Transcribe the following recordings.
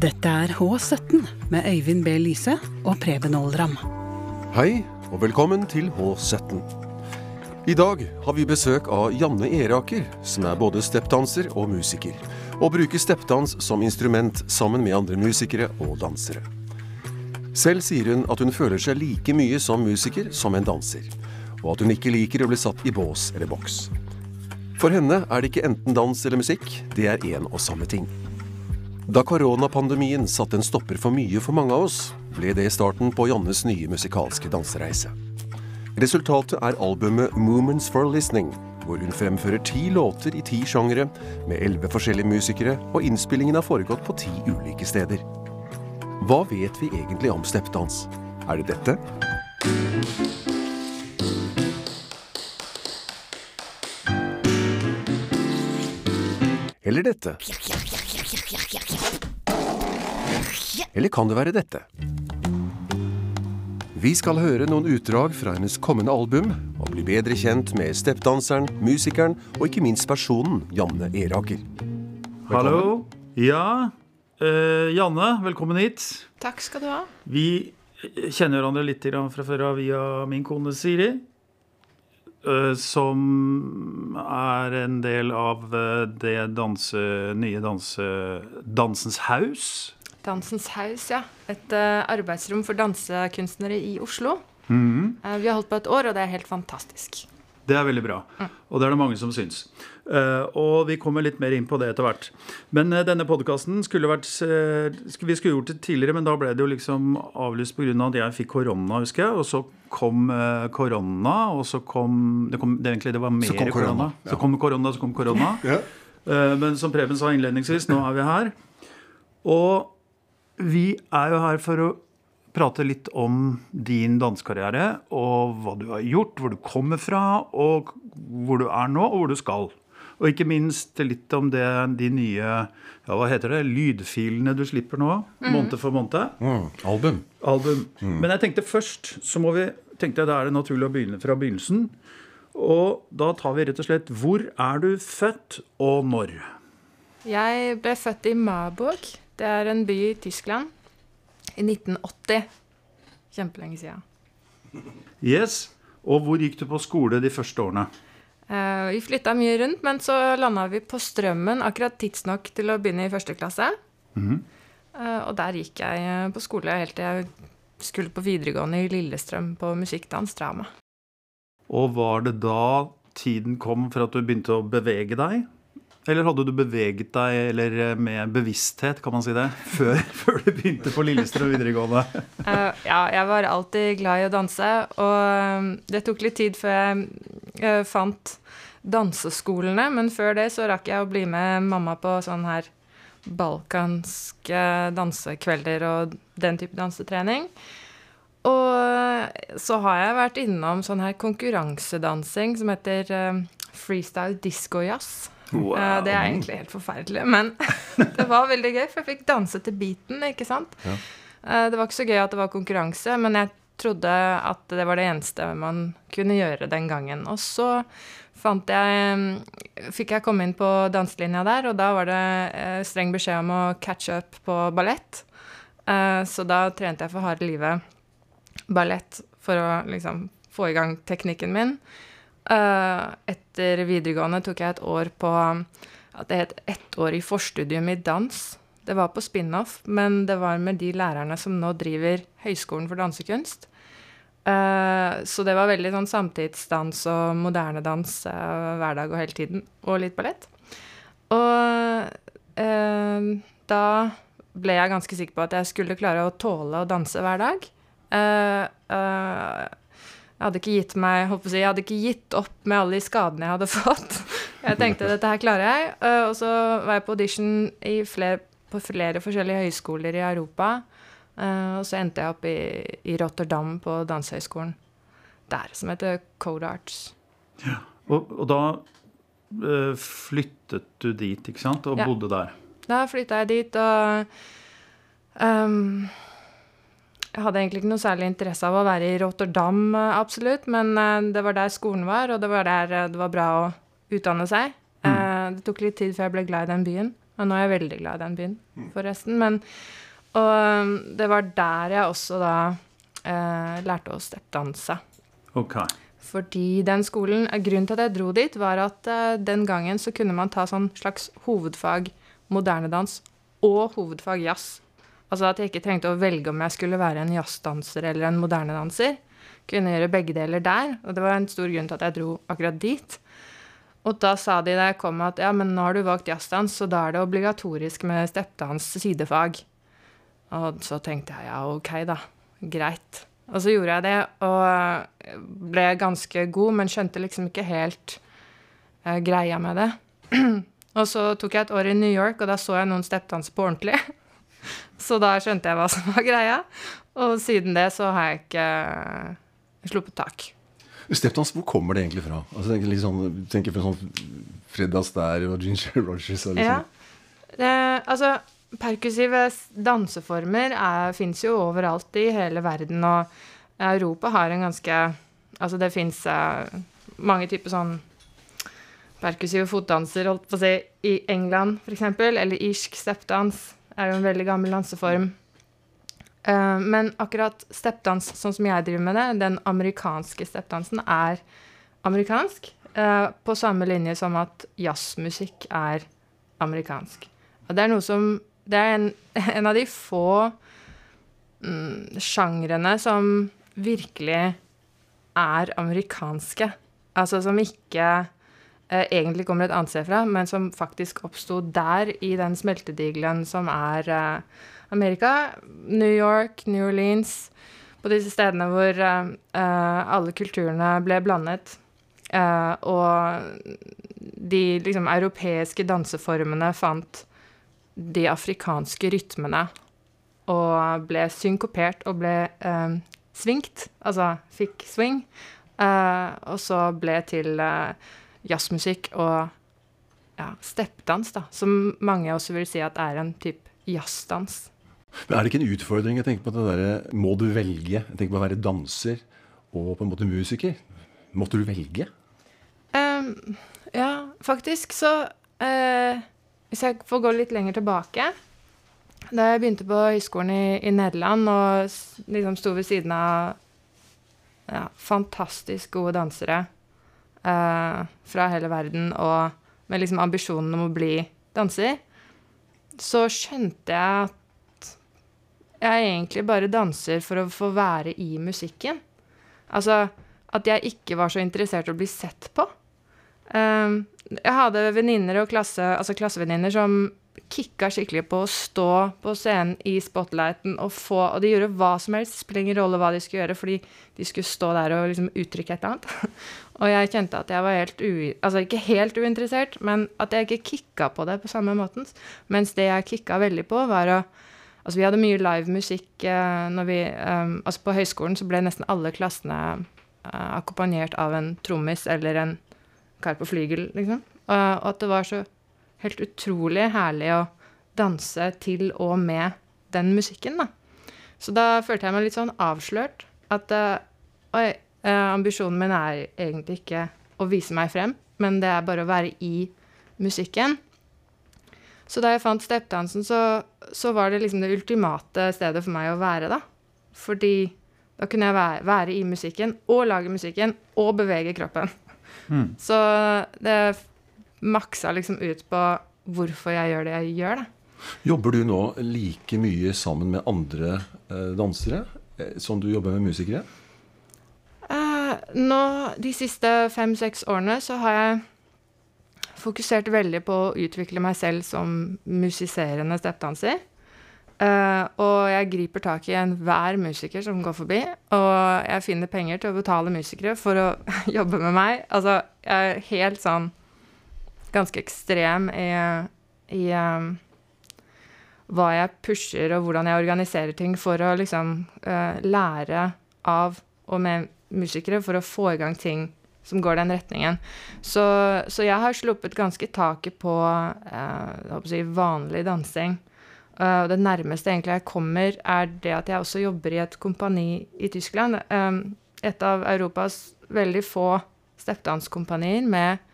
Dette er H17 med Øyvind B. Lise og Preben Oldram. Hei, og velkommen til H17. I dag har vi besøk av Janne Eraker, som er både steppdanser og musiker, og bruker steppdans som instrument sammen med andre musikere og dansere. Selv sier hun at hun føler seg like mye som musiker som en danser, og at hun ikke liker å bli satt i bås eller boks. For henne er det ikke enten dans eller musikk, det er én og samme ting. Da koronapandemien satte en stopper for mye for mange av oss, ble det starten på Jannes nye musikalske dansereise. Resultatet er albumet 'Moments for Listening', hvor hun fremfører ti låter i ti sjangere, med elleve forskjellige musikere, og innspillingen har foregått på ti ulike steder. Hva vet vi egentlig om steppdans? Er det dette? Eller dette? Eller kan det være dette? Vi skal høre noen utdrag fra hennes kommende album, og bli bedre kjent med steppdanseren, musikeren og ikke minst personen Janne Eraker. Hallo. Ja, uh, Janne, velkommen hit. Takk skal du ha. Vi kjenner hverandre litt fra før av via min kone Siri. Eh, Som er en del av eh, det danse, nye danse, Dansens Haus. Dansens Haus, ja. Et eh, arbeidsrom for dansekunstnere i Oslo. Eh, vi har holdt på et år, og det er helt fantastisk. Det er veldig bra. Og det er det mange som syns. Eh, og vi kommer litt mer inn på det etter hvert. Men eh, denne podkasten skulle vært eh, Vi skulle gjort det tidligere, men da ble det jo liksom avlyst pga. at jeg fikk korona, husker jeg. Og så kom korona, og så kom Det, kom, det, egentlig, det var mer korona, korona. ja. Så kom korona, så kom korona. Ja. men som Preben sa innledningsvis, nå er vi her. Og vi er jo her for å prate litt om din dansekarriere og hva du har gjort, hvor du kommer fra, og hvor du er nå, og hvor du skal. Og ikke minst litt om det, de nye ja, hva heter det, lydfilene du slipper nå, måned for måned. Mm, album. Album. Men jeg tenkte først så må vi, tenkte jeg da er det naturlig å begynne fra begynnelsen. Og da tar vi rett og slett Hvor er du født, og når? Jeg ble født i Marburg. Det er en by i Tyskland. I 1980. Kjempelenge siden. Yes. Og hvor gikk du på skole de første årene? Eh, vi flytta mye rundt, men så landa vi på Strømmen akkurat tidsnok til å begynne i første klasse. Mm. og der gikk jeg eh, på skole helt til jeg skulle på videregående i Lillestrøm på musikkdans drama. Og var det da tiden kom for at du begynte å bevege deg? Eller hadde du beveget deg eller eh, med bevissthet, kan man si det, før, før du begynte på Lillestrøm videregående? uh, ja, jeg var alltid glad i å danse, og eh, det tok litt tid før jeg eh, fant danseskolene, men før det så rakk jeg å bli med mamma på sånn her balkanske dansekvelder og den type dansetrening. Og så har jeg vært innom sånn her konkurransedansing som heter freestyle disco jazz. Wow. Eh, det er egentlig helt forferdelig, men det var veldig gøy, for jeg fikk danse til beaten, ikke sant? Ja. Det var ikke så gøy at det var konkurranse, men jeg trodde at det var det eneste man kunne gjøre den gangen. Og så fant jeg Fikk jeg komme inn på danselinja der, og da var det eh, streng beskjed om å catch up på ballett. Eh, Så da trente jeg for harde livet ballett for å liksom få i gang teknikken min. Eh, Etter videregående tok jeg et år på at det het ettårig forstudium i dans. Det var på spin-off, men det var med de lærerne som nå driver Høgskolen for dansekunst. Eh, så det var veldig sånn samtidsdans og moderne dans eh, hver dag og hele tiden. Og litt ballett. Og eh, da ble jeg ganske sikker på at jeg skulle klare å tåle å danse hver dag. Eh, eh, jeg hadde ikke gitt meg, håper jeg, jeg hadde ikke gitt opp med alle de skadene jeg hadde fått. Jeg tenkte dette her klarer jeg. Eh, og så var jeg på audition i flere, på flere forskjellige høyskoler i Europa. Eh, og så endte jeg opp i, i Rotterdam på dansehøyskolen der, som heter Code Arts. Og, og da eh, flyttet du dit, ikke sant, og Ja. bodde der. Da flytta jeg dit, og ehm, Jeg hadde egentlig ikke noe særlig interesse av å være i Rotterdam, eh, absolutt, men eh, det var der skolen var, og det var der eh, det var bra å utdanne seg. Mm. det tok litt tid før jeg ble glad i den byen. Og nå er jeg veldig glad i den byen, forresten. Men Og det var der jeg også da eh, lærte å steppdanse. Ok. Fordi den skolen Grunnen til at jeg dro dit, var at eh, den gangen så kunne man ta sånn slags hovedfag moderne dans og hovedfag jazz. Altså at jeg ikke trengte å velge om jeg skulle være en jazzdanser eller en moderne danser. Kunne gjøre begge deler der, og det var en stor grunn til at jeg dro akkurat dit. Og da sa de da jeg kom at ja, men nå har du valgt jazzdans, så da er det obligatorisk med steppdans sidefag. Og så tenkte jeg ja, ok, da. Greit. Og så gjorde jeg det, og ble ganske god, men skjønte liksom ikke helt eh, greia med det. og så tok jeg et år i New York, og da så jeg noen steppdanse på ordentlig. så da skjønte jeg hva som var greia. Og siden det så har jeg ikke sluppet tak. Stepdans, hvor kommer det egentlig fra? Altså, tenker litt sånn, tenker fra sånn Fred Astaire og Ginger Rogers og liksom. Ja. Eh, altså, perkussive danseformer fins jo overalt i hele verden, og Europa har en ganske Altså, det fins eh, mange typer sånn perkussive fotdanser, holdt på å si, i England, eksempel, eller irsk steppdans er jo en veldig gammel danseform. Uh, men akkurat steppdans, sånn som jeg driver med det, den amerikanske steppdansen, er amerikansk. Uh, på samme linje som at jazzmusikk er amerikansk. Og det er noe som Det er en, en av de få mm, sjangrene som virkelig er amerikanske. Altså som ikke egentlig kommer et annet sted fra, men som faktisk oppsto der, i den smeltedigelen som er eh, Amerika. New York, New Orleans. På disse stedene hvor eh, eh, alle kulturene ble blandet. Eh, og de liksom europeiske danseformene fant de afrikanske rytmene og ble synkopert og ble eh, svingt, altså fikk swing. Eh, og så ble til eh, jazzmusikk og ja, steppdans, da, som mange også vil si at er en type jazzdans. Men er det ikke en utfordring? Jeg tenker på det der, Må du velge? Jeg tenker på å være danser og på en måte musiker. Måtte du velge? Um, ja, faktisk så uh, Hvis jeg får gå litt lenger tilbake Da jeg begynte på høyskolen i, i Nederland og liksom sto ved siden av ja, fantastisk gode dansere eh, fra hele verden og med liksom ambisjonen om å bli danser, så skjønte jeg at jeg egentlig bare danser for å få være i musikken. Altså at jeg ikke var så interessert i å bli sett på. Um, jeg hadde venninner og klasse, altså klassevenninner som kicka skikkelig på å stå på scenen i spotlighten og få Og de gjorde hva som helst, spiller ingen rolle hva de skulle gjøre, fordi de skulle stå der og liksom uttrykke et eller annet. og jeg kjente at jeg var helt u... Altså ikke helt uinteressert, men at jeg ikke kicka på det på samme måten. Mens det jeg kicka veldig på, var å Altså vi hadde mye live musikk eh, når vi um, Altså på høyskolen så ble nesten alle klassene uh, akkompagnert av en trommis eller en kar på flygel, liksom. Og, og at det var så helt utrolig herlig å danse til og med den musikken, da. Så da følte jeg meg litt sånn avslørt. At eh, oi, eh, ambisjonen min er egentlig ikke å vise meg frem, men det er bare å være i musikken. Så da jeg fant steppdansen, så, så var det liksom det ultimate stedet for meg å være, da. Fordi da kunne jeg være, være i musikken og lage musikken og bevege kroppen. Så det maksa liksom ut på hvorfor jeg gjør det jeg gjør, da. Jobber du nå like mye sammen med andre eh, dansere eh, som du jobber med musikere? Eh, nå, de siste fem-seks årene, så har jeg fokusert veldig på å utvikle meg selv som musiserende steppdanser. Uh, og jeg griper tak i enhver musiker som går forbi, og jeg finner penger til å betale musikere for å jobbe med meg. Altså, jeg er helt sånn ganske ekstrem i, i um, hva jeg pusher, og hvordan jeg organiserer ting for å liksom uh, lære av og med musikere for å få i gang ting som går den retningen. Så, så jeg har sluppet ganske taket på uh, si, vanlig dansing. Uh, det nærmeste egentlig jeg kommer, er det at jeg også jobber i et kompani i Tyskland. Um, et av Europas veldig få steppdanskompanier med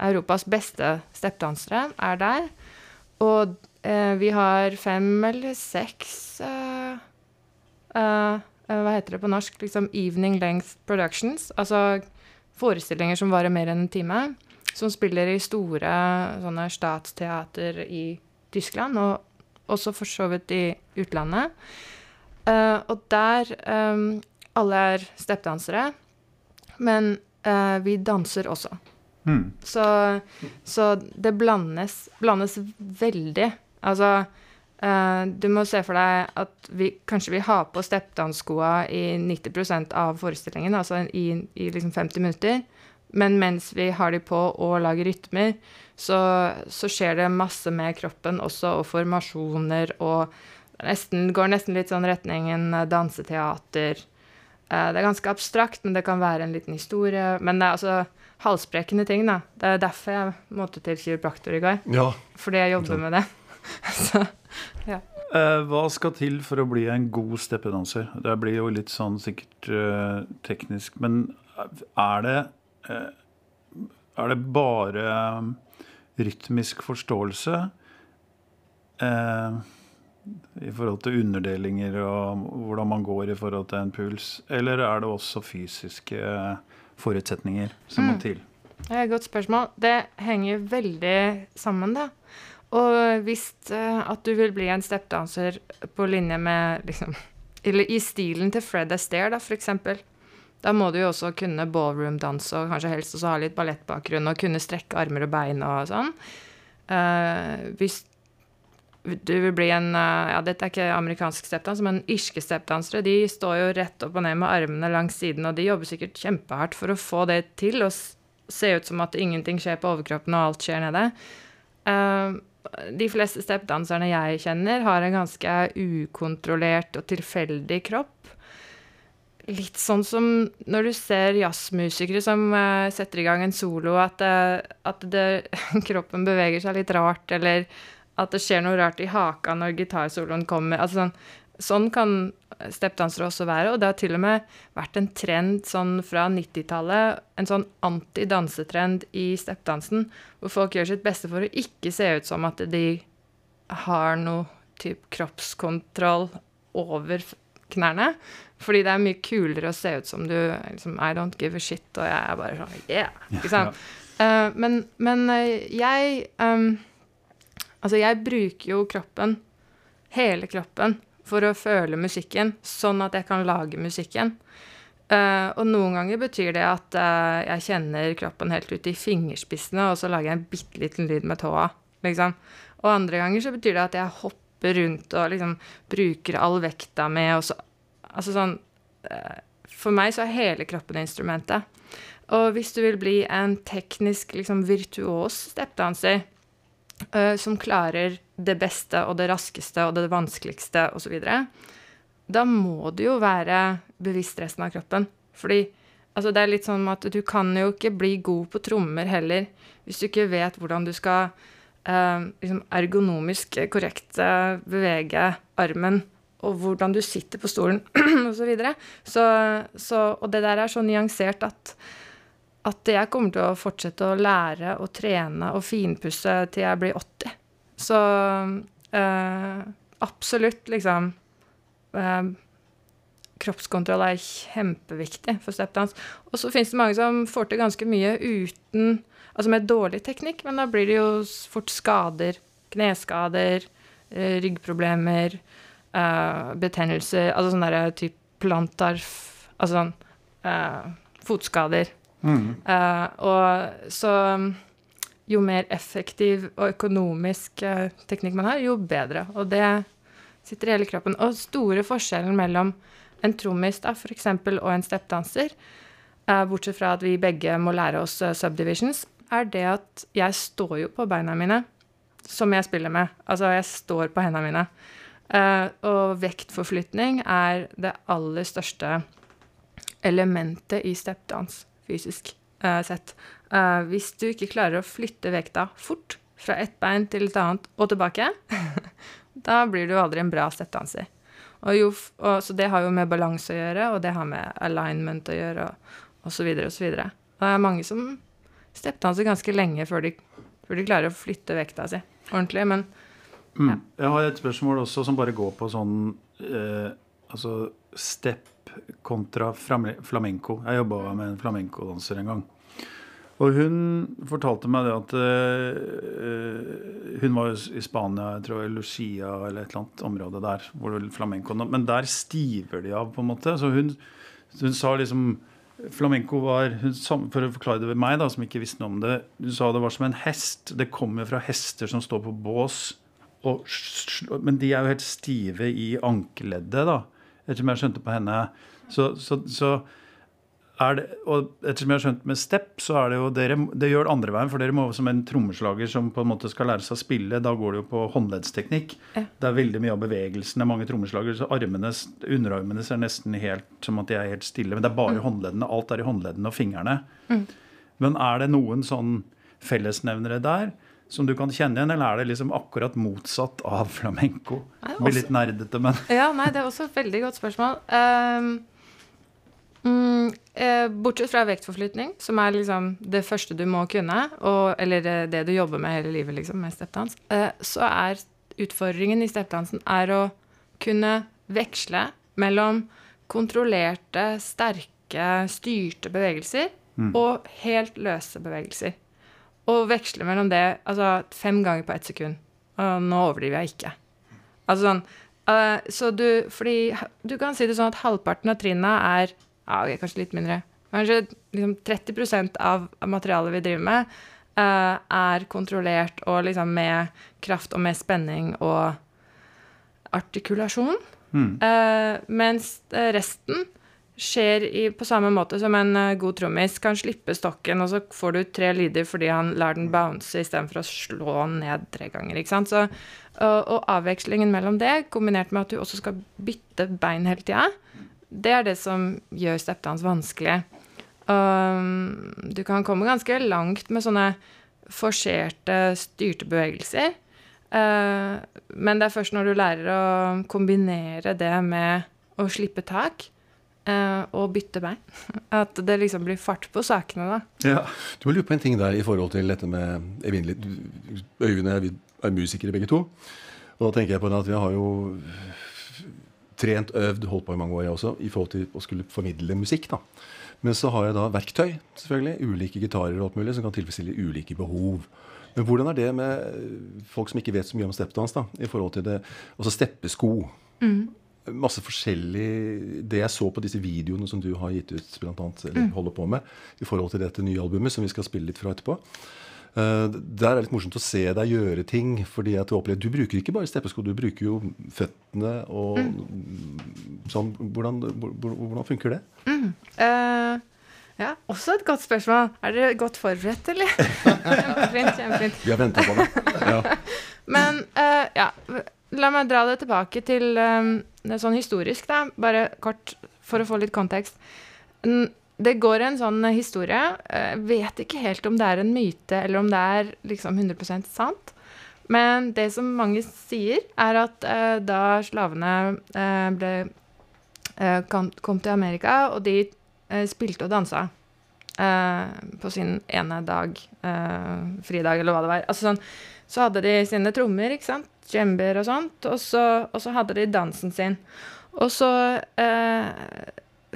Europas beste steppdansere er der. og eh, vi har fem eller seks eh, eh, eh, Hva heter det på norsk? Liksom evening length productions. Altså forestillinger som varer mer enn en time. Som spiller i store sånne statsteater i Tyskland, og også for så vidt i utlandet. Eh, og der eh, Alle er steppdansere, men vi danser også. Mm. Så, så det blandes, blandes veldig. Altså uh, Du må se for deg at vi kanskje vi har på steppdansskoa i 90% av forestillingen, altså i, i liksom 50 minutter. Men mens vi har de på og lager rytmer, så, så skjer det masse med kroppen også, og formasjoner og nesten, går nesten litt sånn retningen danseteater. Uh, det er ganske abstrakt, men det kan være en liten historie. Men det er altså halsbrekkende ting, da. Det er derfor jeg måtte til kiropraktor i går. Ja. Fordi jeg jobber med det. så ja. hva skal til for å bli en god steppedanser? Det blir jo litt sånn sikkert eh, teknisk, men er det eh, Er det bare rytmisk forståelse eh, i forhold til underdelinger og hvordan man går i forhold til en puls, eller er det også fysiske forutsetninger som må Mm. til? Det er et godt spørsmål. Det henger veldig sammen, da. Og hvis eh, at du vil bli en steppdanser på linje med liksom Eller i stilen til Fred Astaire, da, for eksempel. Da må du jo også kunne ballroom-danse og kanskje helst også ha litt ballettbakgrunn og kunne strekke armer og bein og sånn. Uh, hvis du vil bli en eh, Ja, dette er ikke amerikansk steppdans, men irske steppdansere de står jo rett opp og ned med armene langs siden, og de jobber sikkert kjempehardt for å få det til og se ut som at ingenting skjer på overkroppen og alt skjer nede. Eh, de fleste steppdanserne jeg kjenner, har en ganske ukontrollert og tilfeldig kropp. Litt sånn som når du ser jazzmusikere som eh, setter i gang en solo, at, at det, kroppen beveger seg litt rart, eller at det skjer noe rart i haka når gitarsoloen kommer. Altså sånn, sånn kan steppdansere også være, og det har til og med vært en trend sånn fra 90-tallet, en sånn anti-dansetrend i steppdansen, hvor folk gjør sitt beste for å ikke se ut som at de har noe type kroppskontroll over knærne. Fordi det er mye kulere å se ut som du liksom, I don't give a shit, og jeg er bare sånn yeah. Ikke sant? Eh, men, men eh, jeg um, Altså, jeg bruker jo kroppen, hele kroppen, for å føle musikken, sånn at jeg kan lage musikken. Uh, og noen ganger betyr det at uh, jeg kjenner kroppen helt ut i fingerspissene, og så lager jeg en bitte liten lyd med tåa, liksom. Og andre ganger så betyr det at jeg hopper rundt og liksom bruker all vekta med, og så Altså sånn uh, For meg så er hele kroppen instrumentet. Og hvis du vil bli en teknisk, liksom virtuos steppdanser, som klarer det beste og det raskeste og det vanskeligste osv., da må du jo være bevisst resten av kroppen. Fordi altså, det er litt sånn at du kan jo ikke bli god på trommer heller hvis du ikke vet hvordan du skal eh, liksom ergonomisk korrekt eh, bevege armen, og hvordan du sitter på stolen osv. Så, videre. så, så Og det der er så nyansert at at jeg kommer til å fortsette å lære og trene og finpusse til jeg blir 80. Så øh, absolutt, liksom øh, Kroppskontroll er kjempeviktig for steppdans. Og så fins det mange som får til ganske mye uten Altså med dårlig teknikk, men da blir det jo fort skader. Kneskader, eh, ryggproblemer, øh, betennelser Altså sånn derre type plantar... Altså sånn eh, Eh, og så um, jo mer effektiv og økonomisk uh, teknikk man har, jo bedre. Og det sitter i hele kroppen. Og store forskjellen mellom en trommis for eksempel, og en steppdanser, uh, bortsett fra at vi begge må lære oss eh, subdivisions, er det at jeg står jo på beina mine, som jeg spiller med. Altså, jeg står på hendene mine. Uh, og vektforflytning er det aller største elementet i steppdans, fysisk uh, sett. Uh, hvis du ikke klarer å flytte vekta fort fra ett bein til et annet og tilbake, da blir du aldri en bra steppdanser. Og jo, og, så det har jo med balanse å gjøre, og det har med alignment å gjøre, og, og så videre og så det er mange som steppdanser ganske lenge før de, før de klarer å flytte vekta si ordentlig, men Mm. Jeg har et spørsmål også som bare går på sånn eh, Altså step kontra flamenco. Jeg jobba med en flamenco-danser en gang. Og hun fortalte meg det at uh, Hun var i Spania, jeg tror Lucia eller et eller annet område der. hvor flamenco, Men der stiver de av, på en måte. Så hun, hun sa liksom Flamenco var hun, For å forklare det ved meg, da, som ikke visste noe om det Hun sa det var som en hest. Det kommer fra hester som står på bås. Og, men de er jo helt stive i ankeleddet, da. Ettersom jeg skjønte på henne. Så, så, så det, og ettersom jeg har skjønt med step, så er det jo dere, det gjør det andre veien. For dere må som en trommeslager som på en måte skal lære seg å spille, da går det jo på håndleddsteknikk. Ja. Det er veldig mye av bevegelsene. Mange trommeslagere, så armene, underarmene ser nesten helt som at de er helt stille. Men det er bare mm. håndleddene. Alt er i håndleddene og fingrene. Mm. Men er det noen sånn fellesnevnere der? Som du kan kjenne igjen, eller er det liksom akkurat motsatt av flamenco? Det blir litt nerdete, men Ja, nei, det er også et veldig godt spørsmål. Um, Mm, eh, bortsett fra vektforflytning, som er liksom det første du må kunne, og, eller det, det, du jobber med hele livet liksom, med steppdans, eh, så er utfordringen i steppdansen er å kunne veksle mellom kontrollerte, sterke, styrte bevegelser mm. og helt løse bevegelser. Og veksle mellom det altså fem ganger på ett sekund. Og nå overdriver jeg ikke. Altså sånn uh, Så du Fordi du kan si det sånn at halvparten av trinna er ja, okay, kanskje litt mindre. Kanskje liksom 30% av materialet vi driver med, uh, er kontrollert og liksom med kraft og med spenning og artikulasjon. Mm. Uh, mens resten skjer i, på samme måte som en uh, god trommis kan slippe stokken, og så får du tre lyder fordi han lar den bounce istedenfor å slå ned tre ganger. ikke sant? Så, og, og, avvekslingen mellom det, kombinert med at du også skal bytte bein hele tida, det er det som gjør steppdans vanskelig. Um, du kan komme ganske langt med sånne forserte, styrte bevegelser. Uh, men det er først når du lærer å kombinere det med å slippe tak og bytte meg. at det liksom blir fart på sakene, da. Ja. Du må lure på en ting der i forhold til dette med evinnelig Øyvind og jeg er musikere begge to. Og da tenker jeg på det at vi har jo trent, øvd, holdt på i mange år, jeg også, i forhold til å skulle formidle musikk. da. Men så har jeg da verktøy, selvfølgelig, ulike gitarer og alt mulig, som kan tilfredsstille ulike behov. Men hvordan er det med folk som ikke vet så mye om steppdans, da, i forhold til det, altså steppesko? Mm. Masse forskjellig Det jeg så på disse videoene som du har gitt ut, blant annet, eller mm. holder på med, i forhold til dette nye albumet, som vi skal spille litt fra etterpå. Uh, der er det litt morsomt å se deg gjøre ting. fordi at Du opplever, du bruker ikke bare steppesko, du bruker jo føttene og mm. sånn. Hvordan, hvordan, funker det? Mm. Uh, ja, også et godt spørsmål. Er dere godt forberedt, eller? kjempefint. kjempefint. Vi har venta på det. Ja. Men uh, ja, la meg dra det tilbake til um, det er sånn historisk, da. Bare kort for å få litt kontekst det går en sånn historie. Jeg eh, vet ikke helt om det er en myte, eller om det er liksom 100% sant. Men det som mange sier, er at eh, da slavene eh, ble, eh, kom, til Amerika, og de spilte og dansa på sin ene dag, fridag, eller hva det var altså sånn, Så hadde de sine trommer, ikke sant, djember og sånt, og så, og så hadde de dansen sin. Og så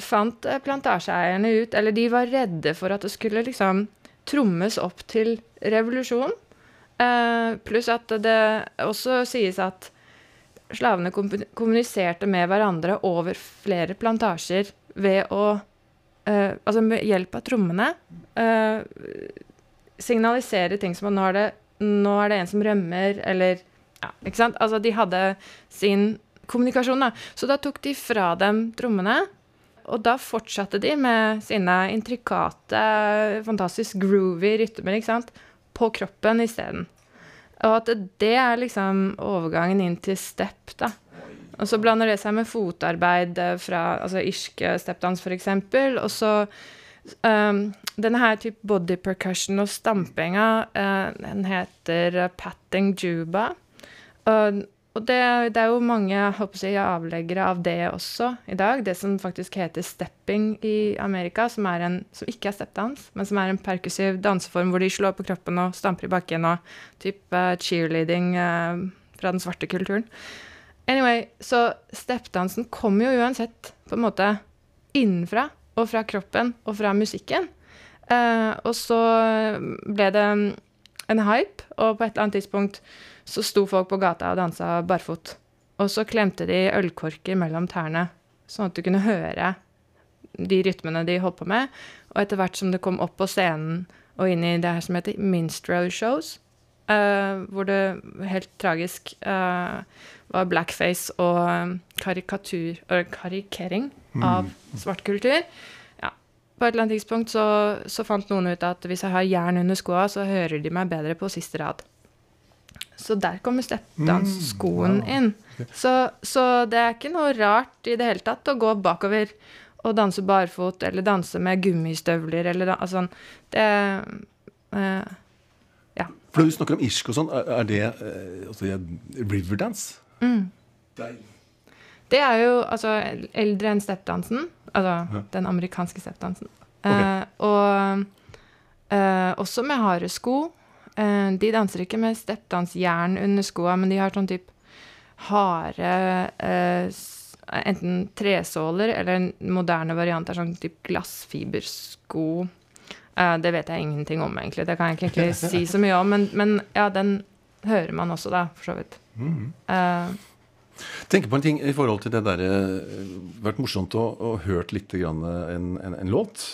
fant eh, plantasjeeierne ut Eller de var redde for at det skulle liksom trommes opp til revolusjon. Eh, pluss at det også sies at slavene kommuniserte med hverandre over flere plantasjer ved å eh, Altså med hjelp av trommene eh, signalisere ting som at nå er, det, nå er det en som rømmer, eller ja, ikke sant? Altså de hadde sin kommunikasjon, da. Så da tok de fra dem trommene og da fortsatte de med sine intrikate, fantastisk groovy rytmer ikke sant? på kroppen isteden. Og at det er liksom overgangen inn til step, da. Og så blander det seg med fotarbeid fra altså irske stepdans, f.eks. Og så um, denne her type body percussion og stampinga, uh, den heter patting juba. Og og det, det, er jo mange jeg, avleggere av det også i dag. Det som faktisk heter stepping i Amerika, som, en, som ikke er steppdans, men som er en perkussiv danseform hvor de slår på kroppen og stamper i bakken og type cheerleading eh, fra den svarte kulturen. Anyway, så steppdansen kommer jo uansett på en måte innenfra og fra kroppen og fra musikken. Uh, og så ble det en hype, og på et eller annet tidspunkt så sto folk på gata og dansa barfot. Og så klemte de ølkorker mellom tærne, sånn at du kunne høre de rytmene de holdt på med. Og etter hvert som det kom opp på scenen og inn i det her som heter minstrel shows, uh, hvor det helt tragisk uh, var blackface og karikatur, og karikering av svart kultur. Ja. På et eller annet tidspunkt så, så fant noen ut at hvis jeg har jern under skoa, så hører de meg bedre på siste rad. Så der kommer steppdansskoen inn. Så, så det er ikke noe rart i det hele tatt å gå bakover og danse barfot, eller danse med gummistøvler, eller altså Det eh, Ja. For når du snakker om irsk og sånn, er det eh, altså, riverdance? Det er- Det er jo altså eldre enn steppdansen. Altså den amerikanske steppdansen. Eh, og uh, også med harde sko. Eh, de danser ikke med steppdansjern under skoa, men de har sånn type harde Enten tresåler eller en moderne variant av sånn type glassfibersko. Det vet jeg ingenting om, egentlig. Det kan jeg ikke si så mye om. Men, men ja, den hører man også, da, for så vidt. Eh, tenker på en ting i forhold til det derre Vært morsomt å, å hørt litt grann en, en, en låt.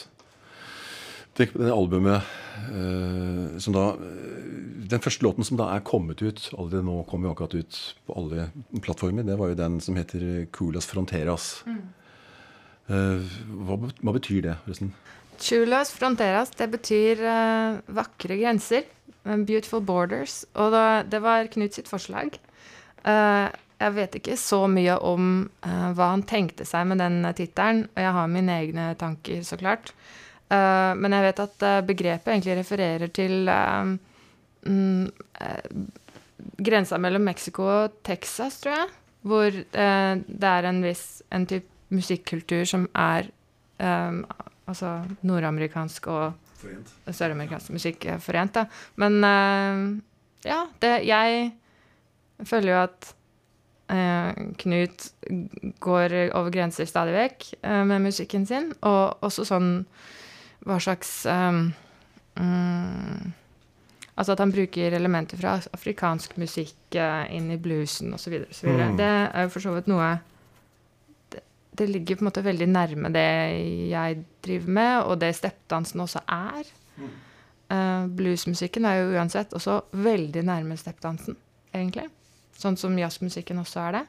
Tenk på det albumet uh, som da eh, Den første låten som da er kommet ut Allerede nå kommer jo akkurat ut på alle plattformer. Det var jo den som heter Culas Fronteras. Eh, hva, hva betyr det, forresten? Chulas fronteras, det betyr uh, vakre grenser. eh, Beautiful borders. Og da, det var Knut sitt forslag. Eh, jeg vet ikke så mye om uh, hva han tenkte seg med den uh, tittelen, og jeg har mine egne tanker, så klart. Uh, men jeg vet at uh, begrepet egentlig refererer til eh, eh, grensa mellom Mexico og Texas, tror jeg. Hvor eh, det er en viss en type musikkultur som er um, altså nordamerikansk og søramerikansk musikk eh, forent, da. Men eh, ja, det Jeg føler jo at eh, Knut går over grenser stadig vekk eh, med musikken sin, og også sånn hva slags um, um, Altså at han bruker elementer fra afrikansk musikk uh, inn i bluesen osv. Mm. Det er jo for så vidt noe det, det ligger på en måte veldig nærme det jeg driver med, og det steppdansen også er. Uh, bluesmusikken er jo uansett også veldig nærme steppdansen, egentlig. Sånn som jazzmusikken også er det.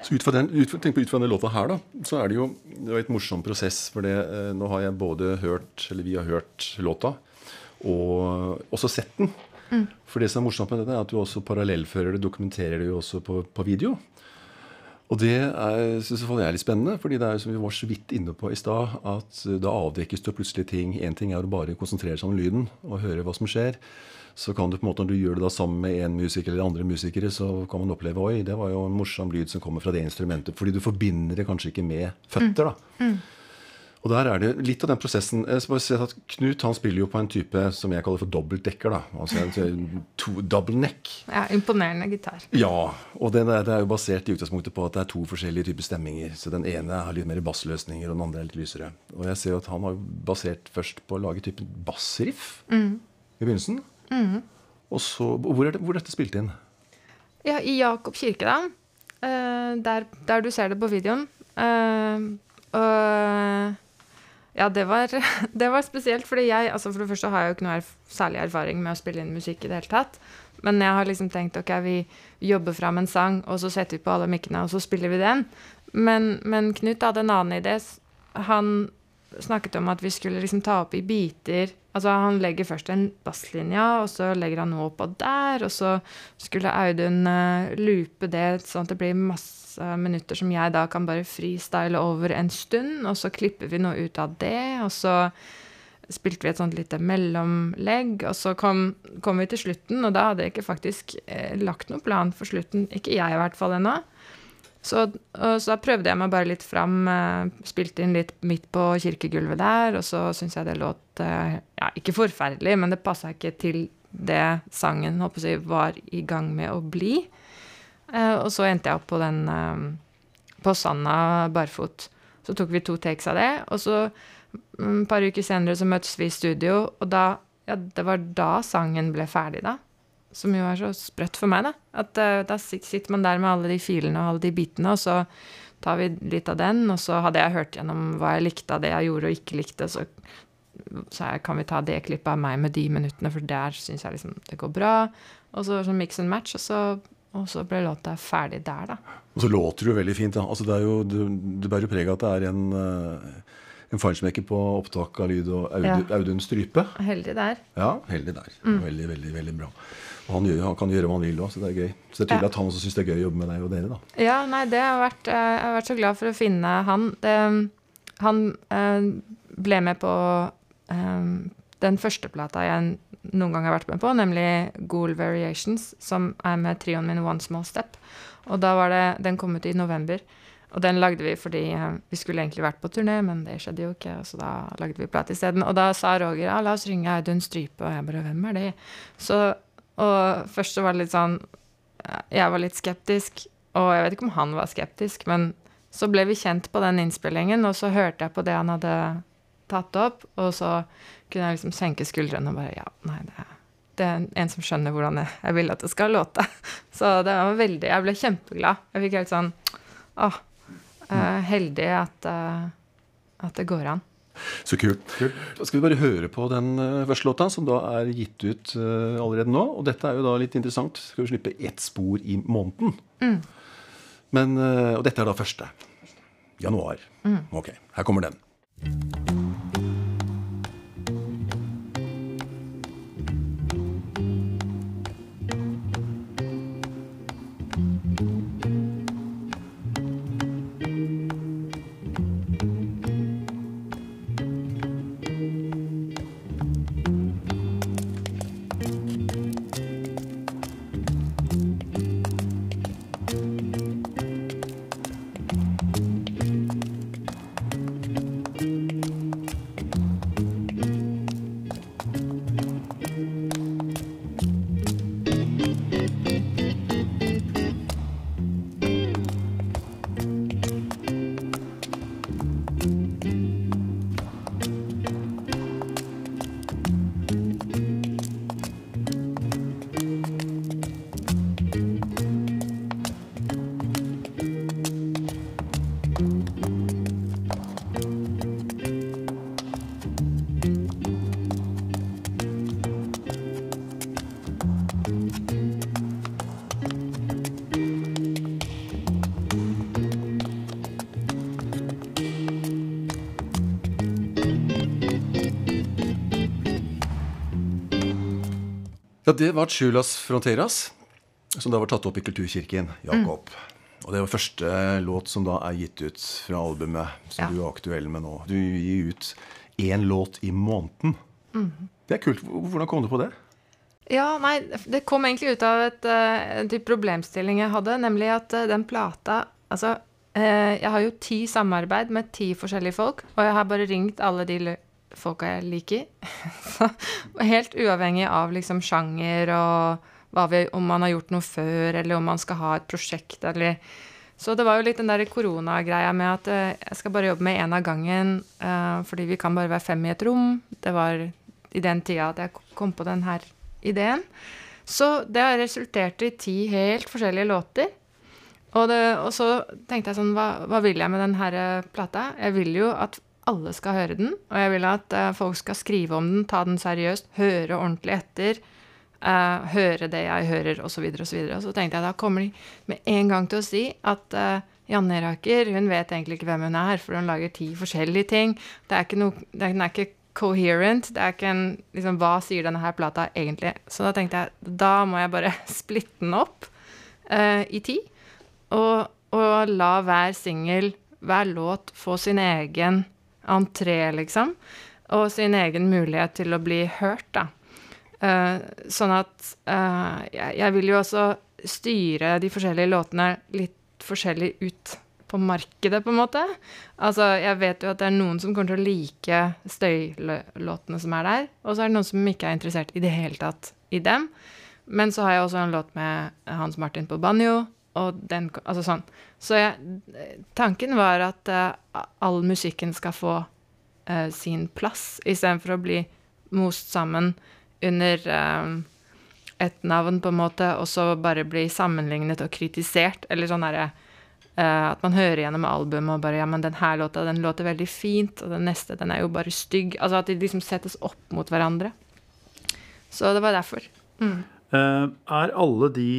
Så ut fra den, ut tenk på ut fra denne låta her, da, så er det jo det et morsom prosess. For det, eh, nå har jeg både hørt, eller vi har hørt låta, og også sett den. For det som er morsomt med dette, er at du også parallellfører det, dokumenterer det jo også på, på video. Og det syns jeg er litt spennende, fordi det er som vi var så vidt inne på i stad, at da avdekkes det plutselig ting. Én ting er å bare konsentrere seg om lyden og høre hva som skjer. Så kan du på en måte, når du gjør det da sammen med en musiker eller andre musikere, så kan man oppleve oi, det var jo en morsom lyd som kommer fra det instrumentet. Fordi du forbinder det kanskje ikke med føtter. da. Og der er det litt av den prosessen. Knut han spiller jo på en type som jeg kaller for dobbeltdekker. da. Altså en to, double neck. Ja, imponerende gitar. Ja, og det det er jo basert i utgangspunktet på at det er to forskjellige typer stemminger. Så den ene har litt mer bassløsninger, og den andre er litt lysere. Og jeg ser jo at han har basert først på å lage typen bassriff i begynnelsen. Og så, Hvor er det, hvor er dette spilt inn? Ja, i Jakob kirke, da. Eh, der, der du ser det på videoen. Uh, uh, ja, det var, det var spesielt, fordi jeg altså For det første har jeg jo ikke noe erf særlig erfaring med å spille inn musikk i det hele tatt. Men jeg har liksom tenkt ok, vi jobber fram en sang, og så setter vi på alle mikkene, og så spiller vi den. Men, men Knut hadde en annen idé. Han snakket om at vi skulle liksom ta opp i biter. Altså Han legger først en basslinje, og så legger han noe oppå der. Og så skulle Audun uh, loope det sånn at det blir masse minutter som jeg da kan bare freestyle over en stund. Og så klipper vi noe ut av det, og så spilte vi et sånt lite mellomlegg. Og så kom, kom vi til slutten, og da hadde jeg ikke faktisk eh, lagt noen plan for slutten. Ikke jeg i hvert fall ennå. Så, så da prøvde jeg meg bare litt fram. Eh, spilte inn litt midt på kirkegulvet der, og så syns jeg det låt eh, Ja, ikke forferdelig, men det passa ikke til det sangen håper jeg, var i gang med å bli. Eh, og så endte jeg opp på den på sanda barfot. Så tok vi to takes av det, og så mm, et par uker senere så møttes vi i studio, og da Ja, det var da sangen ble ferdig, da. Som jo er så sprøtt for meg, da. At uh, da sitter man der med alle de filene og alle de bitene, og så tar vi litt av den, og så hadde jeg hørt gjennom hva jeg likte av det jeg gjorde og ikke likte, så så jeg, kan vi ta det klippet av meg med de minuttene, for der syns jeg liksom det går bra. Og så sånn mix and match, og så, og så ble låta ferdig der, da. Og så låter det jo veldig fint. da. Altså, det, er jo, det, det bærer jo preg av at det er en uh en feinschmecker på opptak av lyd og Audun, ja. Audun Strype. Heldig der. Ja, heldig der. Mm. Veldig, veldig veldig bra. Og han, gjør, han, kan gjøre hva han vil òg, så det er gøy. Så det er tydelig ja. at han også syns det er gøy å jobbe med deg og dere, da. Ja, nei, det har vært, eh, jeg har vært så glad for å finne han. Det, han øh, ble med på øh, den første plata jeg noen gang har vært med på, nemlig Ghoul Variations, som er med trioen min One Small Step. Og da var det Den kom ut i november. Og den lagde vi fordi uh, vi skulle egentlig vært på turné, men det skjedde jo ikke, så da lagde vi plate isteden. Og da sa Roger ja, la oss ringe Audun Strype, og jeg bare hvem er det? Så, og først så var det litt sånn Jeg var litt skeptisk, og jeg vet ikke om han var skeptisk, men så ble vi kjent på den innspillingen, og så hørte jeg på det han hadde tatt opp, og så kunne jeg liksom senke skuldrene og bare Ja, nei, det, det er en som skjønner hvordan jeg, jeg vil at det skal låte. Så det var veldig Jeg ble kjempeglad. Jeg fikk helt sånn Åh, uh, heldig at, uh, at, det går an. Så kult. kult. Da skal vi bare høre på den uh, første låta, som da er gitt ut allerede nå. Og dette er jo da litt interessant. Skal vi slippe ett spor i måneden. Mm. Men, og dette er da første. Januar. Mm. Ok, her kommer den. Ja, det var Chulas Fronteras, som da var tatt opp i Kulturkirken. Jakob. Mm. Og det var første låt som da er gitt ut fra albumet som ja. du er aktuell med nå. Du gir ut én låt i måneden. Mm. Det er kult. Hvordan kom du på det? Ja, nei, Det kom egentlig ut av et, uh, en type problemstilling jeg hadde, nemlig at uh, den plata Altså, uh, jeg har jo ti samarbeid med ti forskjellige folk, og jeg har bare ringt alle de folka jeg liker. helt uavhengig av liksom sjanger og vi, om man har gjort noe før, eller om man skal ha et prosjekt, eller Så det var jo litt den der koronagreia med at uh, jeg skal bare jobbe med én av gangen, uh, fordi vi kan bare være fem i et rom. Det var i den tida at jeg kom på den her ideen. Så det har resultert i ti helt forskjellige låter. Og, det, og så tenkte jeg sånn, hva, hva vil jeg med denne plata? Jeg vil jo at alle skal høre den, og jeg vil at uh, folk skal skrive om den, ta den seriøst, høre ordentlig etter. Uh, høre det jeg hører, osv., osv. Så videre, og så tenkte jeg da kommer de med en gang til å si at uh, Janne Raker hun vet egentlig ikke hvem hun er, for hun lager ti forskjellige ting. Det er ikke noe, den er ikke coherent. Det er ikke en liksom, Hva sier denne her plata egentlig? Så da tenkte jeg da må jeg bare splitte den opp uh, i ti, og, og la hver singel, hver låt, få sin egen entré, liksom. Og sin egen mulighet til å bli hørt, da. Uh, sånn at uh, jeg, jeg, vil jo også styre de forskjellige låtene litt forskjellig ut på markedet, på en måte. Altså, jeg vet jo at det er noen som kommer til å like støylåtene som er der, og så er det noen som ikke er interessert i det hele tatt i dem. Men så har jeg også en låt med Hans Martin på banjo, og den Altså sånn. Så jeg, tanken var at uh, all musikken skal få uh, sin plass, istedenfor å bli most sammen under uh, et navn, på en måte, og så bare bli sammenlignet og kritisert. Eller sånn derre uh, At man hører gjennom albumet og bare Ja, men den her låta, den låter veldig fint, og den neste, den er jo bare stygg. Altså at de liksom settes opp mot hverandre. Så det var derfor. Mm. Er alle de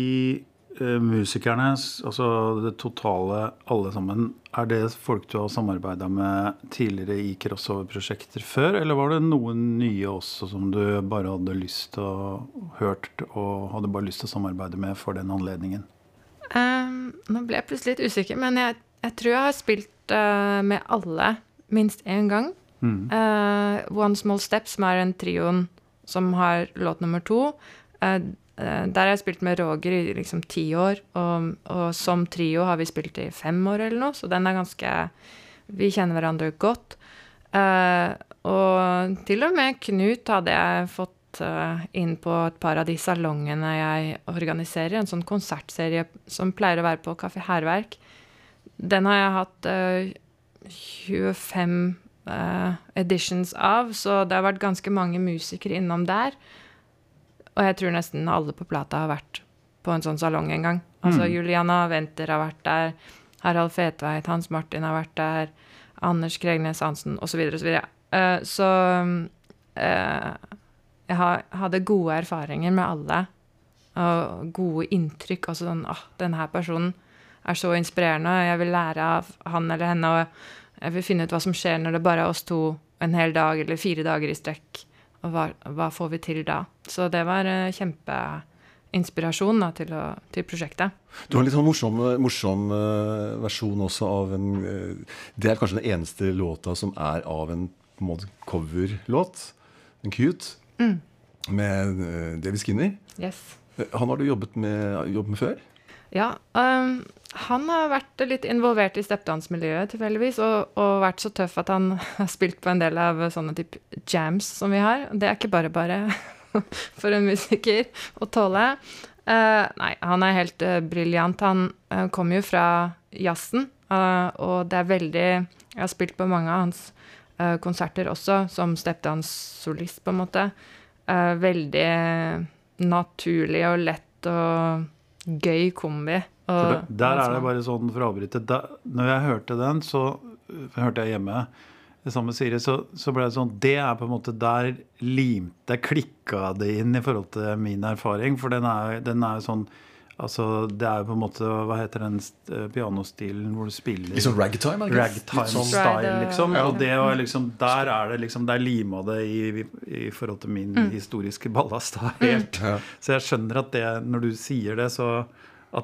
musikerne, altså det totale, alle sammen, er det folk du har samarbeida med tidligere i crossover-prosjekter før, eller var det noen nye også som du bare hadde lyst til å hørt og hadde bare lyst til å samarbeide med for den anledningen? Um, nå ble jeg plutselig litt usikker, men jeg, jeg tror jeg har spilt uh, med alle minst én gang. Mm. One Small Step, som er en trioen som har låt nummer to. Eh, der har jeg spilt med Roger i liksom ti år, og, og, som trio har vi spilt i fem år eller noe, så den er ganske Vi kjenner hverandre godt. Uh, og til og med Knut hadde jeg fått uh, inn på et par av de salongene jeg organiserer, en sånn konsertserie som pleier å være på Kafé Hærverk. Den har jeg hatt uh, 25 editions av, så det har vært ganske mange musikere innom der. Og jeg tror nesten alle på plata har vært på en sånn salong en gang. Altså mm. Juliana Wenther har vært der, Harald Fetveit, Hans Martin har vært der, Anders Kregnes Hansen osv. osv. Så, uh, så uh, jeg har, hadde gode erfaringer med alle. Og gode inntrykk. Altså sånn åh, denne personen er så inspirerende, og jeg vil lære av han eller henne. Og jeg vil finne ut hva som skjer når det bare er oss to en hel dag eller fire dager i strekk. Og hva, hva, får vi til da? Så det var uh, kjempeinspirasjon da, til, å, til, prosjektet. Du har en litt sånn morsom, morsom uh, versjon også av en uh, Det er kanskje den eneste låta som er av en, en coverlåt. En cute. Mm. Med uh, David Skinner. Yes. Han har du jobbet med, jobbet med før? Ja. Um, han har vært litt involvert i steppdansmiljøet tilfeldigvis, og, og, vært så tøff at han har spilt på en del av sånne type jams som vi har. Det er ikke bare bare for en musiker å tåle. Uh, nei, han er helt uh, briljant. Han uh, kommer jo fra jazzen, og det er veldig Jeg har spilt på mange av hans konserter også, som stepdance-solist, på en måte. veldig naturlig og lett og gøy kombi. Og, det, der er det bare sånn, for å avbryte da, Når jeg hørte den, så hørte jeg hjemme sammen med Siri, så, så, ble det sånn Det er på en måte der limte, klikka det inn i forhold til min erfaring. For den er, den er sånn Altså, det er jo på en måte Hva heter den uh, pianostilen hvor du spiller Liksom ragtime? Ragtime sånn. style, liksom. Ja. Og det var liksom Der er det liksom Der lima det i, i, forhold til min mm. historiske ballast. Helt. Mm. Ja. Så jeg skjønner at det Når du sier det, så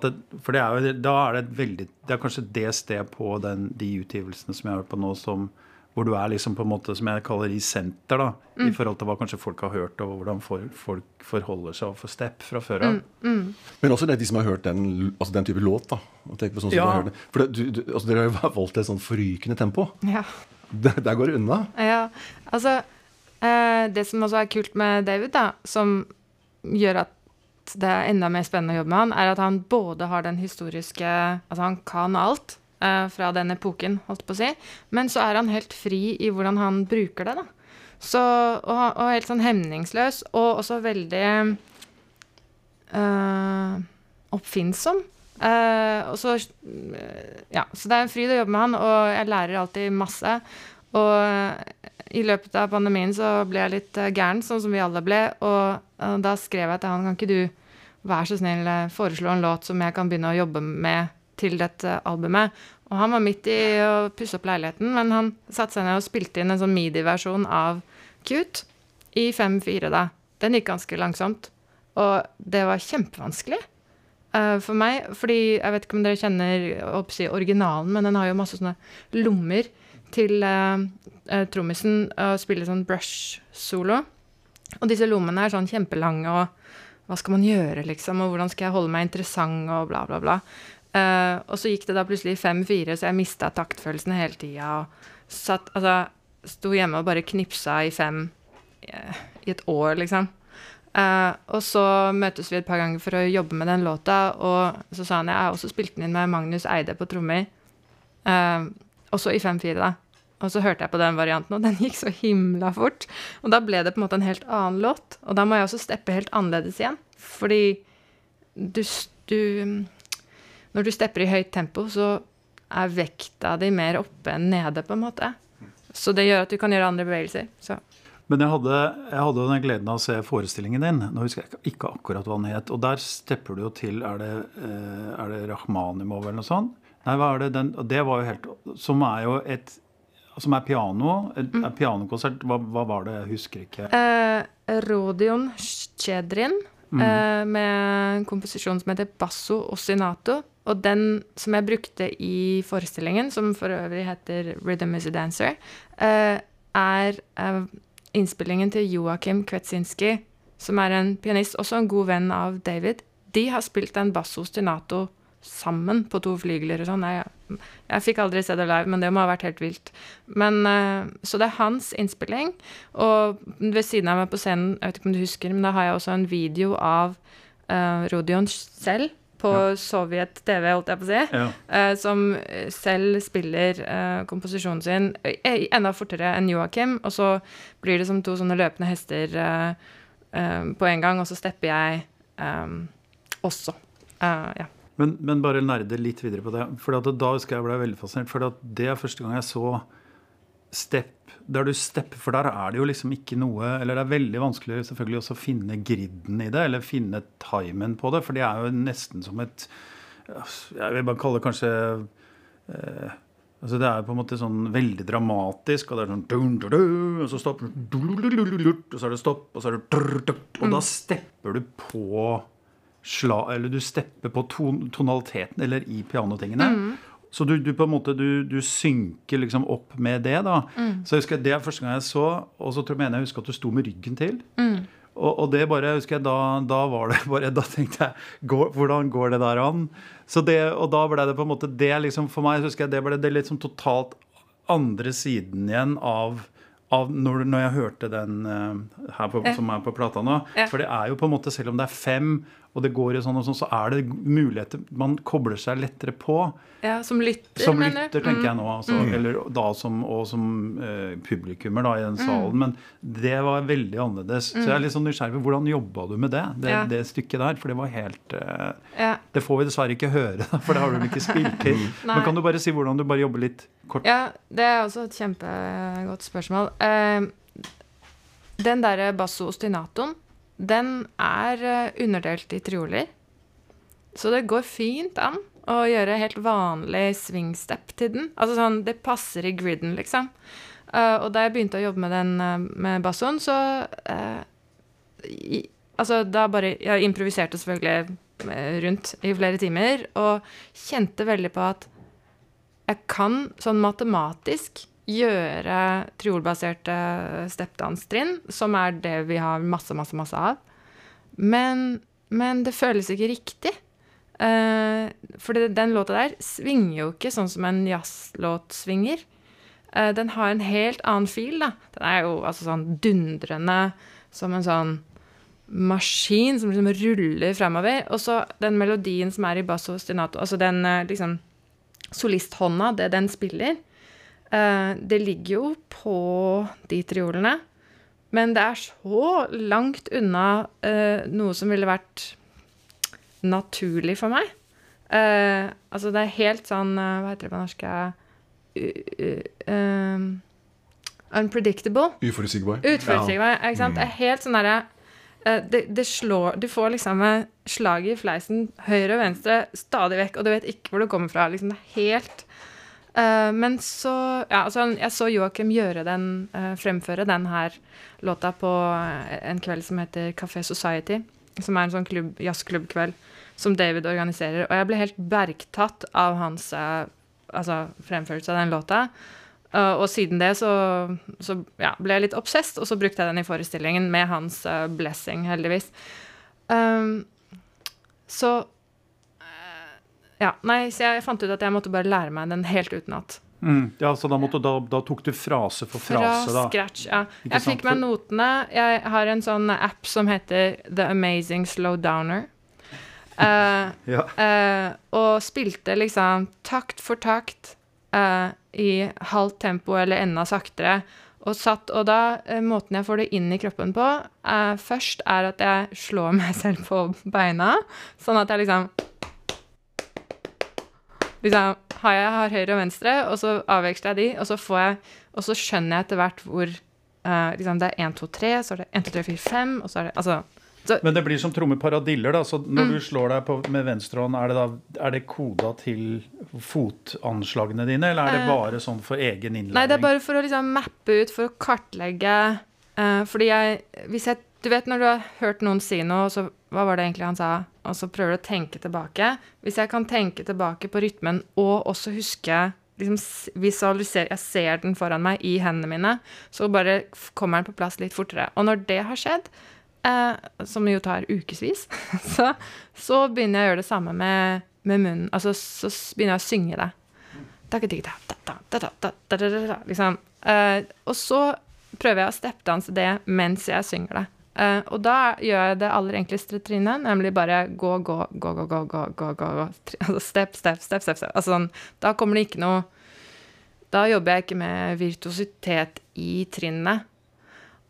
det, For det er jo, da er det et veldig Det er kanskje det stedet på den, de utgivelsene som jeg har hørt på nå, som hvor du er liksom på en måte som jeg kaller i senter, da, mm. i forhold til hva kanskje folk har hørt, og hvordan for, folk forholder seg overfor Stepp fra før av. Mm. Mm. Men også det de som har hørt den, altså den type låt. da, og tenk på sånn som ja. du har det. For det, du, du, altså Dere har jo valgt et sånn forrykende tempo. Ja. Der, der går det unna. Ja, altså eh, Det som også er kult med David, da, som gjør at det er enda mer spennende å jobbe med han, er at han både har den historiske Altså, han kan alt eh, fra den epoken, holdt på å si. Men så er han helt fri i hvordan han bruker det, da. Så, og, og helt sånn hemningsløs, og også veldig uh, oppfinnsom. Uh, og så Ja, så det er en fryd å jobbe med han, og jeg lærer alltid masse. Og i løpet av pandemien så ble jeg litt gæren, sånn som vi alle ble. Og da skrev jeg til han kan ikke du være så snill foreslå en låt som jeg kan begynne å jobbe med til dette albumet. Og han var midt i å pusse opp leiligheten, men han satte seg ned og spilte inn en sånn midi-versjon av Cute i 5-4, da. Den gikk ganske langsomt. Og det var kjempevanskelig uh, for meg, fordi jeg vet ikke om dere kjenner oppsi, originalen, men den har jo masse sånne lommer til uh, uh, trommisen å spille sånn brush-solo. Og disse lommene er sånn kjempelange, og hva skal man gjøre, liksom, og hvordan skal jeg holde meg interessant, og bla, bla, bla. Uh, og så gikk det da plutselig fem-fire, så jeg mista taktfølelsen hele tida. Og satt, altså, sto hjemme og bare knipsa i fem uh, i et år, liksom. Uh, og så møtes vi et par ganger for å jobbe med den låta, og så sa han jeg har også spilt den inn med Magnus Eide på trommer. Eh, også i 5-4, da. Og så hørte jeg på den varianten, og den gikk så himla fort. Og da ble det på en måte en helt annen låt. Og da må jeg også steppe helt annerledes igjen. Fordi du, du Når du stepper i høyt tempo, så er vekta di mer oppe enn nede, på en måte. Så det gjør at du kan gjøre andre bevegelser. Så. Men jeg hadde, jeg hadde den gleden av å se forestillingen din. Nå husker jeg ikke akkurat hva den het. Og der stepper du jo til Er det, eh, er det Rakhmanimov eller noe sånt? Nei, hva er det den det var jo helt Som er jo et Som er piano. Mm. pianokonsert. Hva, hva, var det? Jeg husker ikke. Eh, Rodion Sjedrin. Mm. Eh, med en komposisjon som heter Basso Ossinato. Og den som jeg brukte i forestillingen, som for øvrig heter Rhythm is a Dancer, eh, er eh, innspillingen til Joakim Kvetsinski, som er en pianist, også en god venn av David. De har spilt en basso stinato sammen på to flygler og sånn. Jeg, jeg, fikk aldri se det live, men det må ha vært helt vilt. Men, uh, så det er hans innspilling. Og ved siden av meg på scenen, jeg vet ikke om du husker, men da har jeg også en video av uh, Rodion selv på ja. Sovjet TV, holdt jeg på å si, ja. uh, som selv spiller uh, komposisjonen sin enda fortere enn Joakim. Og så blir det som to sånne løpende hester uh, på en gang, og så stepper jeg um, også. ja. Men, men, bare nerde litt videre på det. For da husker jeg ble veldig fascinert. For det er første gang jeg så step der du stepper, for der er det jo liksom ikke noe Eller det er veldig vanskelig selvfølgelig også å finne griden i det, eller finne timen på det, for det er jo nesten som et Jeg vil bare kalle det kanskje eh, Altså Det er på en måte sånn veldig dramatisk, og det er sånn dun, dun, dun, Og så stopper Og så er det stopp, og så er det Og da stepper du på sla, Eller du stepper på ton, tonaliteten, eller i pianotingene. Mm. Så du, du, på en måte, du, du synker liksom opp med det. da. Mm. Så jeg husker Det er første gang jeg så, og så tror jeg, jeg husker at du sto med ryggen til. Mm. Og, og, det bare, husker jeg, da, da, var det bare, da tenkte jeg går, Hvordan går det der an? Så det, Og da ble det på en måte det liksom For meg husker jeg, det ble det liksom totalt andre siden igjen av, av når, når, jeg hørte den uh, her på, som er på plata nå. Ja. For det er jo på en måte, selv om det er fem og det går i sånn og sånn, så er det muligheter Man kobler seg lettere på. Ja, Som lytter, som lytter tenker mm. jeg nå. Altså, mm. Eller da som, og som uh, publikummer da, i den salen. Mm. Men det var veldig annerledes. Mm. Så jeg er litt sånn nysgjerrig hvordan jobba du med det, det, ja. det, stykket der? For det var helt uh, ja. Det får vi dessverre ikke høre, for det har du ikke spilt inn. Men kan du bare si hvordan du bare jobber litt kort? Ja, det er også et kjempegodt spørsmål. Uh, den derre basso ostinatoen den er eh, underdelt i trioler. Så det går fint an å gjøre helt vanlig swingstep til den. Altså sånn, Det passer i griden, liksom. Uh, og da jeg begynte å jobbe med den uh, med bassoen, så uh, i, Altså, da bare Jeg improviserte selvfølgelig rundt i flere timer og kjente veldig på at jeg kan sånn matematisk gjøre triolbaserte steppdanstrinn, som er det vi har masse, masse, masse av. Men, men det føles ikke riktig. Uh, for det, den låta der svinger jo ikke sånn som en jazzlåt svinger. Uh, den har en helt annen fil, da. Den er jo altså sånn dundrende som en sånn maskin som liksom ruller fremover. Og så den melodien som er i basso stinato, altså den uh, liksom solisthånda, det den spiller, det ligger jo på de triolene, men det er så langt unna uh, noe som ville vært naturlig for meg. Uh, altså, det er helt sånn Hva heter det på norsk? unpredictable. Uforutsigbar. Uforutsigbar, ja. ikke sant? Det er helt sånn derre det, det, slår Du får liksom slaget i fleisen høyre og venstre stadig vekk, og du vet ikke hvor det kommer fra. Liksom, det er helt Uh, men så Ja, altså, jeg så Joakim gjøre den, uh, fremføre den her låta på en kveld som heter Café Society. Som er en sånn klubb, jazzklubbkveld som David organiserer. Og jeg ble helt bergtatt av hans uh, altså, fremførelse av den låta. og siden det så, så ja, ble jeg litt obsessed, og så brukte jeg den i forestillingen med hans blessing, heldigvis. Um, så ja, nei, så jeg fant ut at jeg måtte bare lære meg den helt utenat. Mm, ja, så da, måtte, da, da, tok du frase for frase, da? Fra scratch, ja. Ikke jeg fikk meg notene. Jeg har en sånn app som heter The Amazing Slowdowner. Uh, ja. uh, og spilte liksom takt for takt uh, i halvt tempo eller enda saktere. Og satt, og da, måten jeg får det inn i kroppen på, først er at jeg slår meg selv på beina, sånn at jeg liksom Liksom har jeg har høyre og venstre, og så avveksler jeg de, og så får jeg Og så skjønner jeg etter hvert hvor liksom Det er 1, 2, 3, så er det 1, 2, 3, 4, 5, og så er det Altså så, Men det blir som trommeparadiller. da, så Når mm. du slår deg på, med venstrehånd, er det da er det koda til fotanslagene dine, eller er det eh. bare sånn for egen innlæring? Nei, det er bare for å liksom mappe ut, for å kartlegge. Uh, fordi jeg, hvis jeg Du vet når du har hørt noen si noe, så hva var det egentlig han sa? Og så prøver du å tenke tilbake. Hvis jeg kan tenke tilbake på rytmen og også huske liksom visualisere Jeg ser den foran meg i hendene mine, så bare kommer den på plass litt fortere. Og når det har skjedd, eh, som jo tar ukevis, så, så, begynner jeg å gjøre det samme med, med munnen. Altså, så begynner jeg å synge det. Liksom. Eh, og så prøver jeg å steppdanse det mens jeg synger det. Uh, og da gjør jeg det aller enkleste trinnet, nemlig bare gå, gå, gå, gå, gå, gå, gå, gå, gå. Altså step, step, step, step. step. Altså sånn, da kommer det ikke noe Da jobber jeg ikke med virtuositet i trinnet.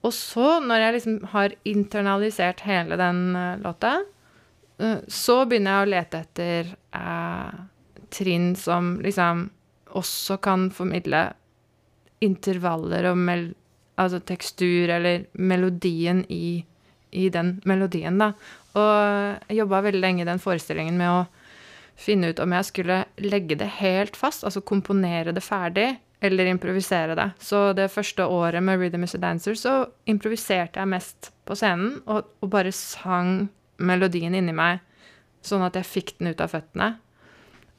Og så, når jeg liksom har internalisert hele den uh, låta, uh, så begynner jeg å lete etter trinn som liksom også kan formidle intervaller og mel altså tekstur eller melodien i, i den melodien, da. Og jeg jobba veldig lenge i den forestillingen med å finne ut om jeg skulle legge det helt fast, altså komponere det ferdig, eller improvisere det. Så det første året med Rhythm is a Dancer så improviserte jeg mest på scenen og, og bare sang melodien inni meg, sånn at jeg fikk den ut av føttene.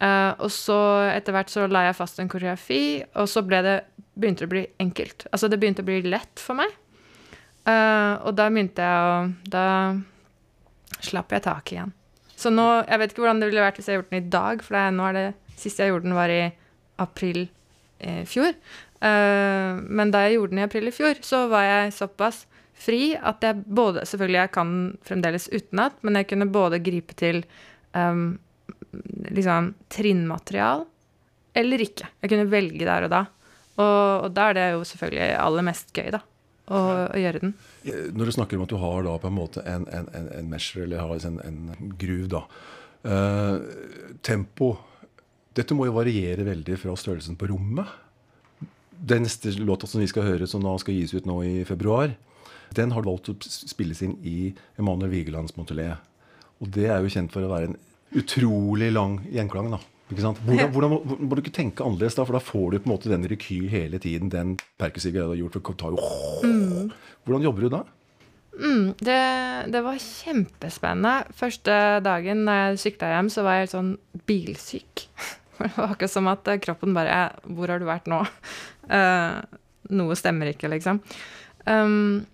Uh, og så etter hvert så la jeg fast en koreografi, og så ble det, begynte det å bli enkelt. Altså det begynte å bli lett for meg. Uh, og da begynte jeg å Da slapp jeg tak igjen. Så nå Jeg vet ikke hvordan det ville vært hvis jeg gjorde den i dag, for det, nå er det siste jeg gjorde den, var i april i fjor. Uh, men da jeg gjorde den i april i fjor, så var jeg såpass fri at jeg både Selvfølgelig, jeg kan fremdeles utenat, men jeg kunne både gripe til um, liksom trinnmaterial eller ikke. Jeg kunne velge der og da. Og, og da er det jo selvfølgelig aller mest gøy, da. Å, å, gjøre den. Når du snakker om at du har da på en måte en, en, en, en measure, eller har en, en groove, da. Uh, tempo dette må jo variere veldig fra størrelsen på rommet. Den neste låta som vi skal høre, som da skal gis ut nå i februar, den har valgt å spilles inn i Emanuel Vigelands Montelet. Og det er jo kjent for å være en utrolig lang gjenklang. da. Hvordan, hvordan, må du ikke tenke annerledes da? For da får du på en måte den rekyl hele tiden. Den perkussive greia du har gjort. For tar jo, mm. Hvordan jobber du da? Mm, det, det, var kjempespennende. Første dagen da jeg sykla hjem, så var jeg helt sånn bilsyk. Det var akkurat som at kroppen bare 'Hvor har du vært nå?' Uh, noe stemmer ikke, liksom. Um,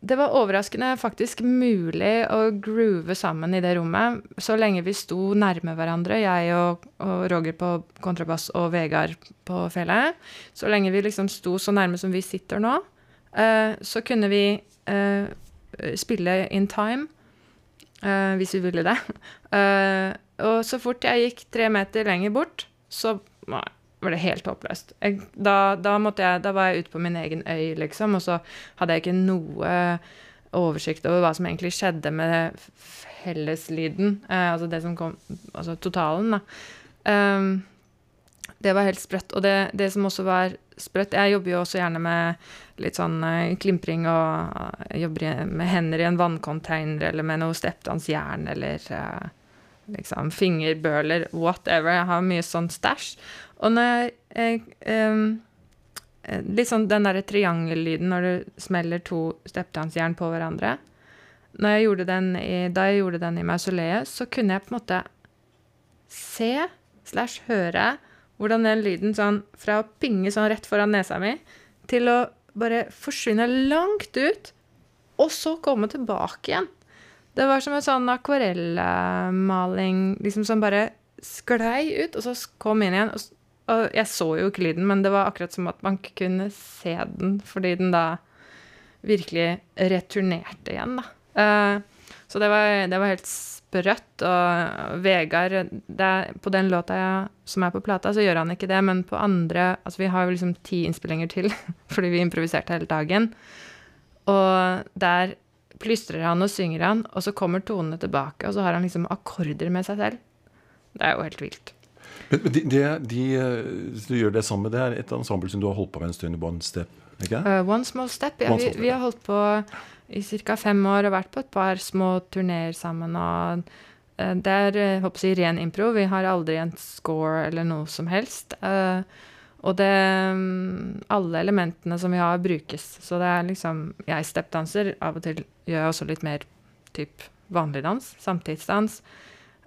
det var overraskende faktisk mulig å groove sammen i det rommet, så lenge vi sto nærme hverandre, jeg og, og Roger på kontrabass og Vegard på fele. Så lenge vi liksom sto så nærme som vi sitter nå, uh, så kunne vi uh, spille in time, hvis vi ville det. Og så fort jeg gikk tre meter lenger bort, så var det helt håpløst. Jeg, da, da, jeg, da, var jeg ute på min egen øy, liksom, og så hadde jeg ikke noe oversikt over hva som egentlig skjedde med felleslyden. Eh, altså det som kom Altså totalen, da. Um, det var helt sprøtt. Og det, det, som også var sprøtt Jeg jobber jo også gjerne med litt sånn uh, klimpring og uh, jobber med hender i en vanncontainer eller med noe stepdansjern eller uh, liksom fingerbøler, whatever. Jeg har mye sånn stæsj. Og når jeg, um, Litt sånn den derre triangellyden når du smeller to steppdansjern på hverandre. Jeg i, da jeg gjorde den i mausoleet, så kunne jeg på en måte se slash høre hvordan den lyden sånn fra å pinge sånn rett foran nesa mi til å bare forsvinne langt ut, og så komme tilbake igjen. Det var som en sånn akvarellmaling liksom som bare sklei ut, og så kom inn igjen. Og Og jeg så jo ikke lyden, men det var akkurat som at man ikke kunne se den, fordi den da virkelig returnerte igjen, da. Uh, så det var, det var, helt sprøtt. Og Vegard er, På den låta jeg, som er på plata, så gjør han ikke det, men på andre Altså, vi har jo liksom ti innspillinger til, fordi vi improviserte hele dagen. Og der plystrer han og synger han, og så kommer tonene tilbake, og så har han liksom akkorder med seg selv. Det er jo helt vilt. Men, de, de, de, du gjør det sammen med det er et ensemble som du har holdt på med en stund, One Step? ikke uh, One Small Step, ja. Vi, vi, har holdt på i ca. fem år og vært på et par små turneer sammen. og uh, Det er håper jeg, ren impro. Vi har aldri en score eller noe som helst. Uh, og det um, Alle elementene som vi har, brukes. Så det er liksom Jeg steppdanser. Av og til gjør jeg også litt mer typ vanlig dans. Samtidsdans.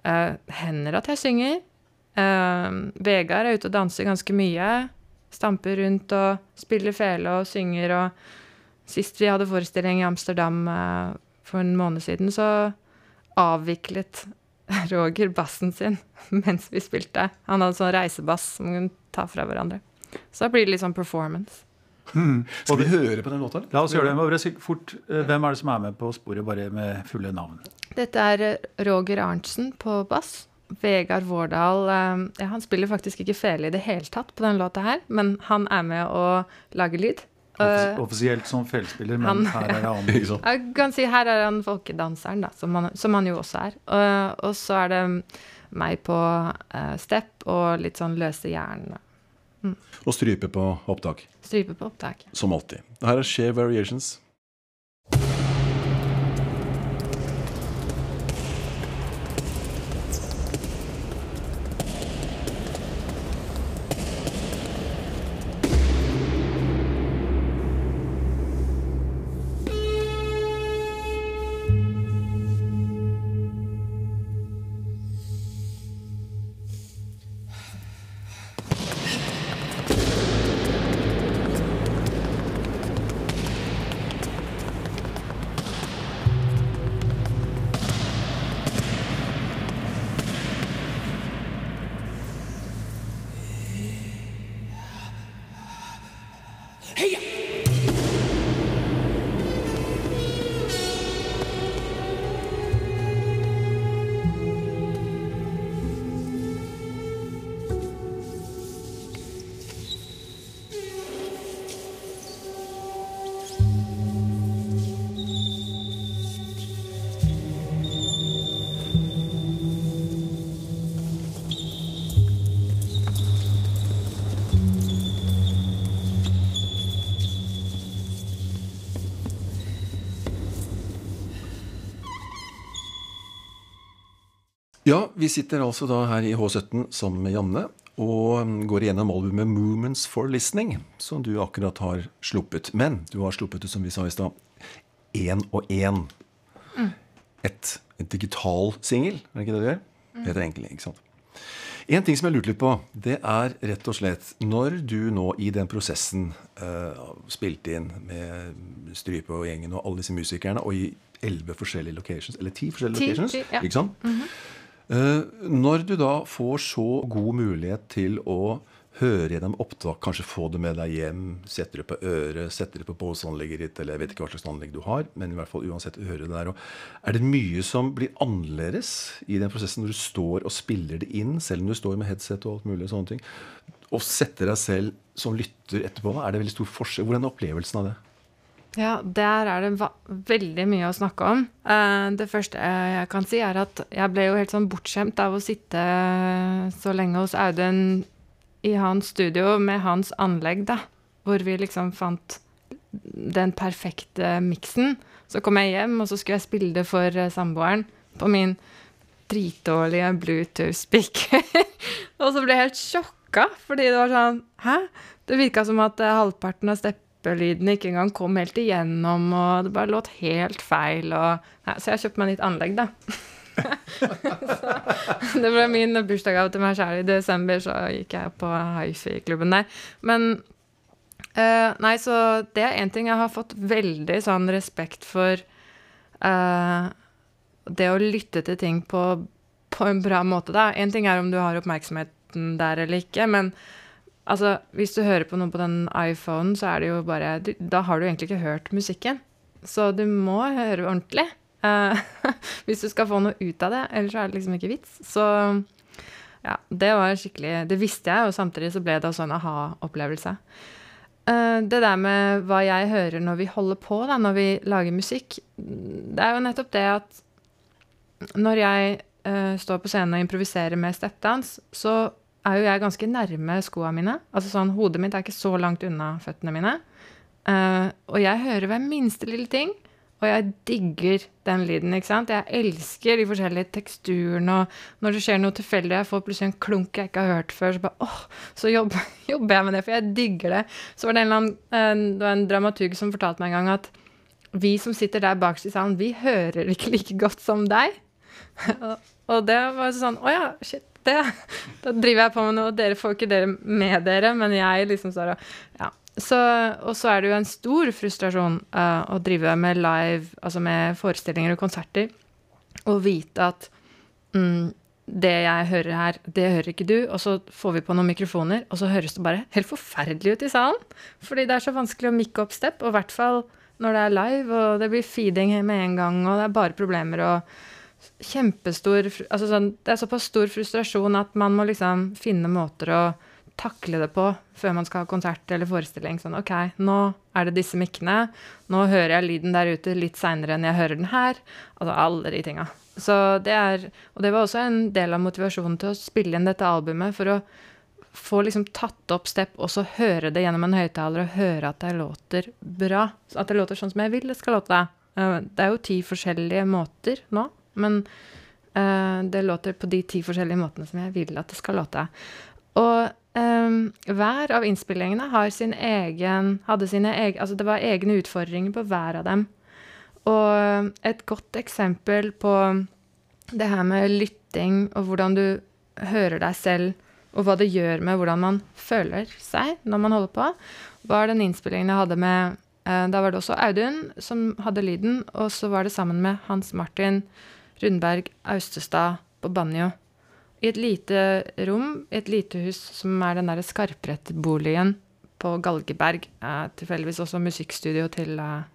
Hender at jeg synger. Uh, Vegard er ute og danser ganske mye. Stamper rundt og spiller fele og synger og Sist vi hadde forestilling i Amsterdam uh, for en måned siden, så avviklet Roger bassen sin mens vi spilte. Han hadde sånn reisebass som man kunne ta fra hverandre. Så da blir det litt sånn performance. Mm. Skal vi høre på den låta? La oss gjøre det. Fort, Hvem er det som er med på sporet, bare med fulle navn? Dette er Roger Arntzen på bass. Vegard Vårdal ja, Han spiller faktisk ikke fele i det hele tatt på denne låta her, men han er med å lage lyd. Offisielt som felespiller, men han, her er han Jeg kan si her er han folkedanseren, da, som han, som han jo også er. Og, og, så er det meg på uh, step og litt sånn løse jern. Mm. Og strype på opptak. Strype på opptak. Som alltid. Her er Share Variations. Ja, vi sitter altså da her i H17 sammen med Janne og går igjennom albumet 'Movements for Listening', som du akkurat har sluppet. Men du har sluppet det, som vi sa i stad, én og én. Mm. Et, et digital singel, er det ikke det du gjør? Mm. Heter egentlig, ikke sant? En ting som jeg lurte litt på, det er rett og slett Når du nå i den prosessen uh, spilte inn med Strype og gjengen og alle disse musikerne, og i elleve forskjellige locations, eller ti forskjellige ti, locations, ti, ja. ikke sant? Mm -hmm. Eh, når du da får så god mulighet til å høre gjennom opptak, kanskje få det med deg hjem, sette det på øret, sette det på båsanlegget ditt, eller jeg vet ikke hva slags anlegg du har, men i hvert fall uansett høre det der. er det mye som blir annerledes i den prosessen når du står og spiller det inn, selv om du står med headset og alt mulig sånne ting, og setter deg selv som lytter etterpå? Er det veldig stor forskjell? Hvordan er opplevelsen av det? Ja, der er det veldig mye å snakke om. Uh, det første jeg kan si, er at jeg ble jo helt sånn bortskjemt av å sitte så lenge hos Audun i hans studio med hans anlegg, da. Hvor vi liksom fant den perfekte miksen. Så kom jeg hjem, og så skulle jeg spille det for uh, samboeren på min dritdårlige Bluetooth-speaker. og så ble jeg helt sjokka, fordi det var sånn Hæ? Det virka som at uh, halvparten av steppene vippelydene ikke engang kom helt igjennom, og det bare låt helt feil. Og, ja, så jeg kjøpte meg nytt anlegg, da. det ble min bursdagsgave til meg sjæl i desember, så gikk jeg på hifi-klubben der. Men uh, Nei, så det er én ting jeg har fått veldig sånn respekt for. Uh, det å lytte til ting på, på en bra måte, da. Én ting er om du har oppmerksomheten der eller ikke, men Altså, hvis du hører på noe på den iPhonen, så er det jo bare du, Da har du egentlig ikke hørt musikken. Så du må høre ordentlig uh, hvis du skal få noe ut av det. Ellers er det liksom ikke vits. Så ja, det var skikkelig Det visste jeg, og samtidig så ble det også en aha-opplevelse. Uh, det der med hva jeg hører når vi holder på, da, når vi lager musikk, det er jo nettopp det at når jeg uh, står på scenen og improviserer med stepdans, så er jo jeg ganske nærme skoa mine. Altså sånn, Hodet mitt er ikke så langt unna føttene mine. Uh, og jeg hører hver minste lille ting, og jeg digger den lyden. ikke sant? Jeg elsker de forskjellige teksturene, og når det skjer noe tilfeldig, jeg får plutselig en klunk jeg ikke har hørt før, så bare åh, så jobber, jobber jeg med det, for jeg digger det. Så var det en, annen, uh, det var en dramaturg som fortalte meg en gang at vi som sitter der bakerst i salen, vi hører ikke like godt som deg. og det var sånn Å ja, shit. Det, da driver jeg på med noe, dere får ikke dere med dere, men jeg liksom står og Ja. Så, og så er det jo en stor frustrasjon uh, å drive med live, altså med forestillinger og konserter, og vite at mm, det jeg hører her, det hører ikke du. Og så får vi på noen mikrofoner, og så høres det bare helt forferdelig ut i salen. Fordi det er så vanskelig å mikke opp step, og i hvert fall når det er live, og det blir feeding med en gang, og det er bare problemer og kjempestor altså sånn, Det er såpass stor frustrasjon at man må liksom finne måter å takle det på før man skal ha konsert eller forestilling. Sånn OK, nå er det disse mikkene. Nå hører jeg lyden der ute litt seinere enn jeg hører den her. Altså alle de tinga. Så det er Og det var også en del av motivasjonen til å spille inn dette albumet, for å få liksom tatt opp step, og så høre det gjennom en høyttaler og høre at det låter bra. At det låter sånn som jeg vil det skal låte. Eh, det er jo ti forskjellige måter nå men uh, det låter på de ti forskjellige måtene som jeg vil at det skal låte. Og um, hver av innspillingene sin egen, hadde sine egen Altså det var egne utfordringer på hver av dem. Og et godt eksempel på det her med lytting og hvordan du hører deg selv, og hva det gjør med hvordan man føler seg når man holder på, var den innspillingen jeg hadde med uh, Da var det også Audun som hadde lyden, og så var det sammen med Hans Martin Rundberg Austestad på banjo. I et lite rom, i et lite hus som er den derre skarprettboligen på Galgeberg. Eh, tilfeldigvis også musikkstudio til eh,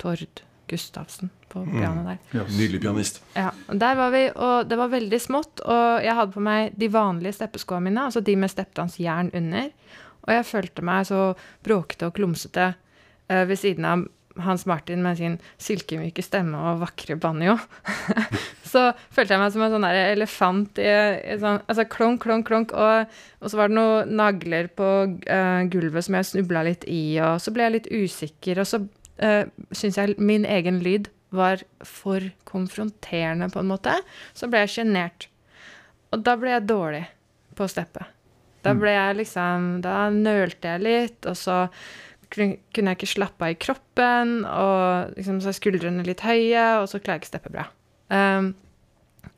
Tord Gustavsen på mm. pianoet der. Mm. Ja, Nydelig pianist. Ja, Der var vi, og det var veldig smått. Og jeg hadde på meg de vanlige steppeskoene mine, altså de med steppdansjern under. Og jeg følte meg så bråkete og klumsete eh, ved siden av hans Martin med sin silkemyke stemme og vakre banjo, så følte jeg meg som en sånn der elefant i, i sånn Altså klonk, klonk, klonk, og, og, så var det noen nagler på uh, gulvet som jeg snubla litt i, og så ble jeg litt usikker, og så uh, syns jeg min egen lyd var for konfronterende, på en måte. Så ble jeg sjenert. Og da ble jeg dårlig på steppet. Da mm. ble jeg liksom Da nølte jeg litt, og så kunne jeg ikke slappe av i kroppen, og liksom så er skuldrene litt høye, og så klarer jeg ikke steppe bra. Um,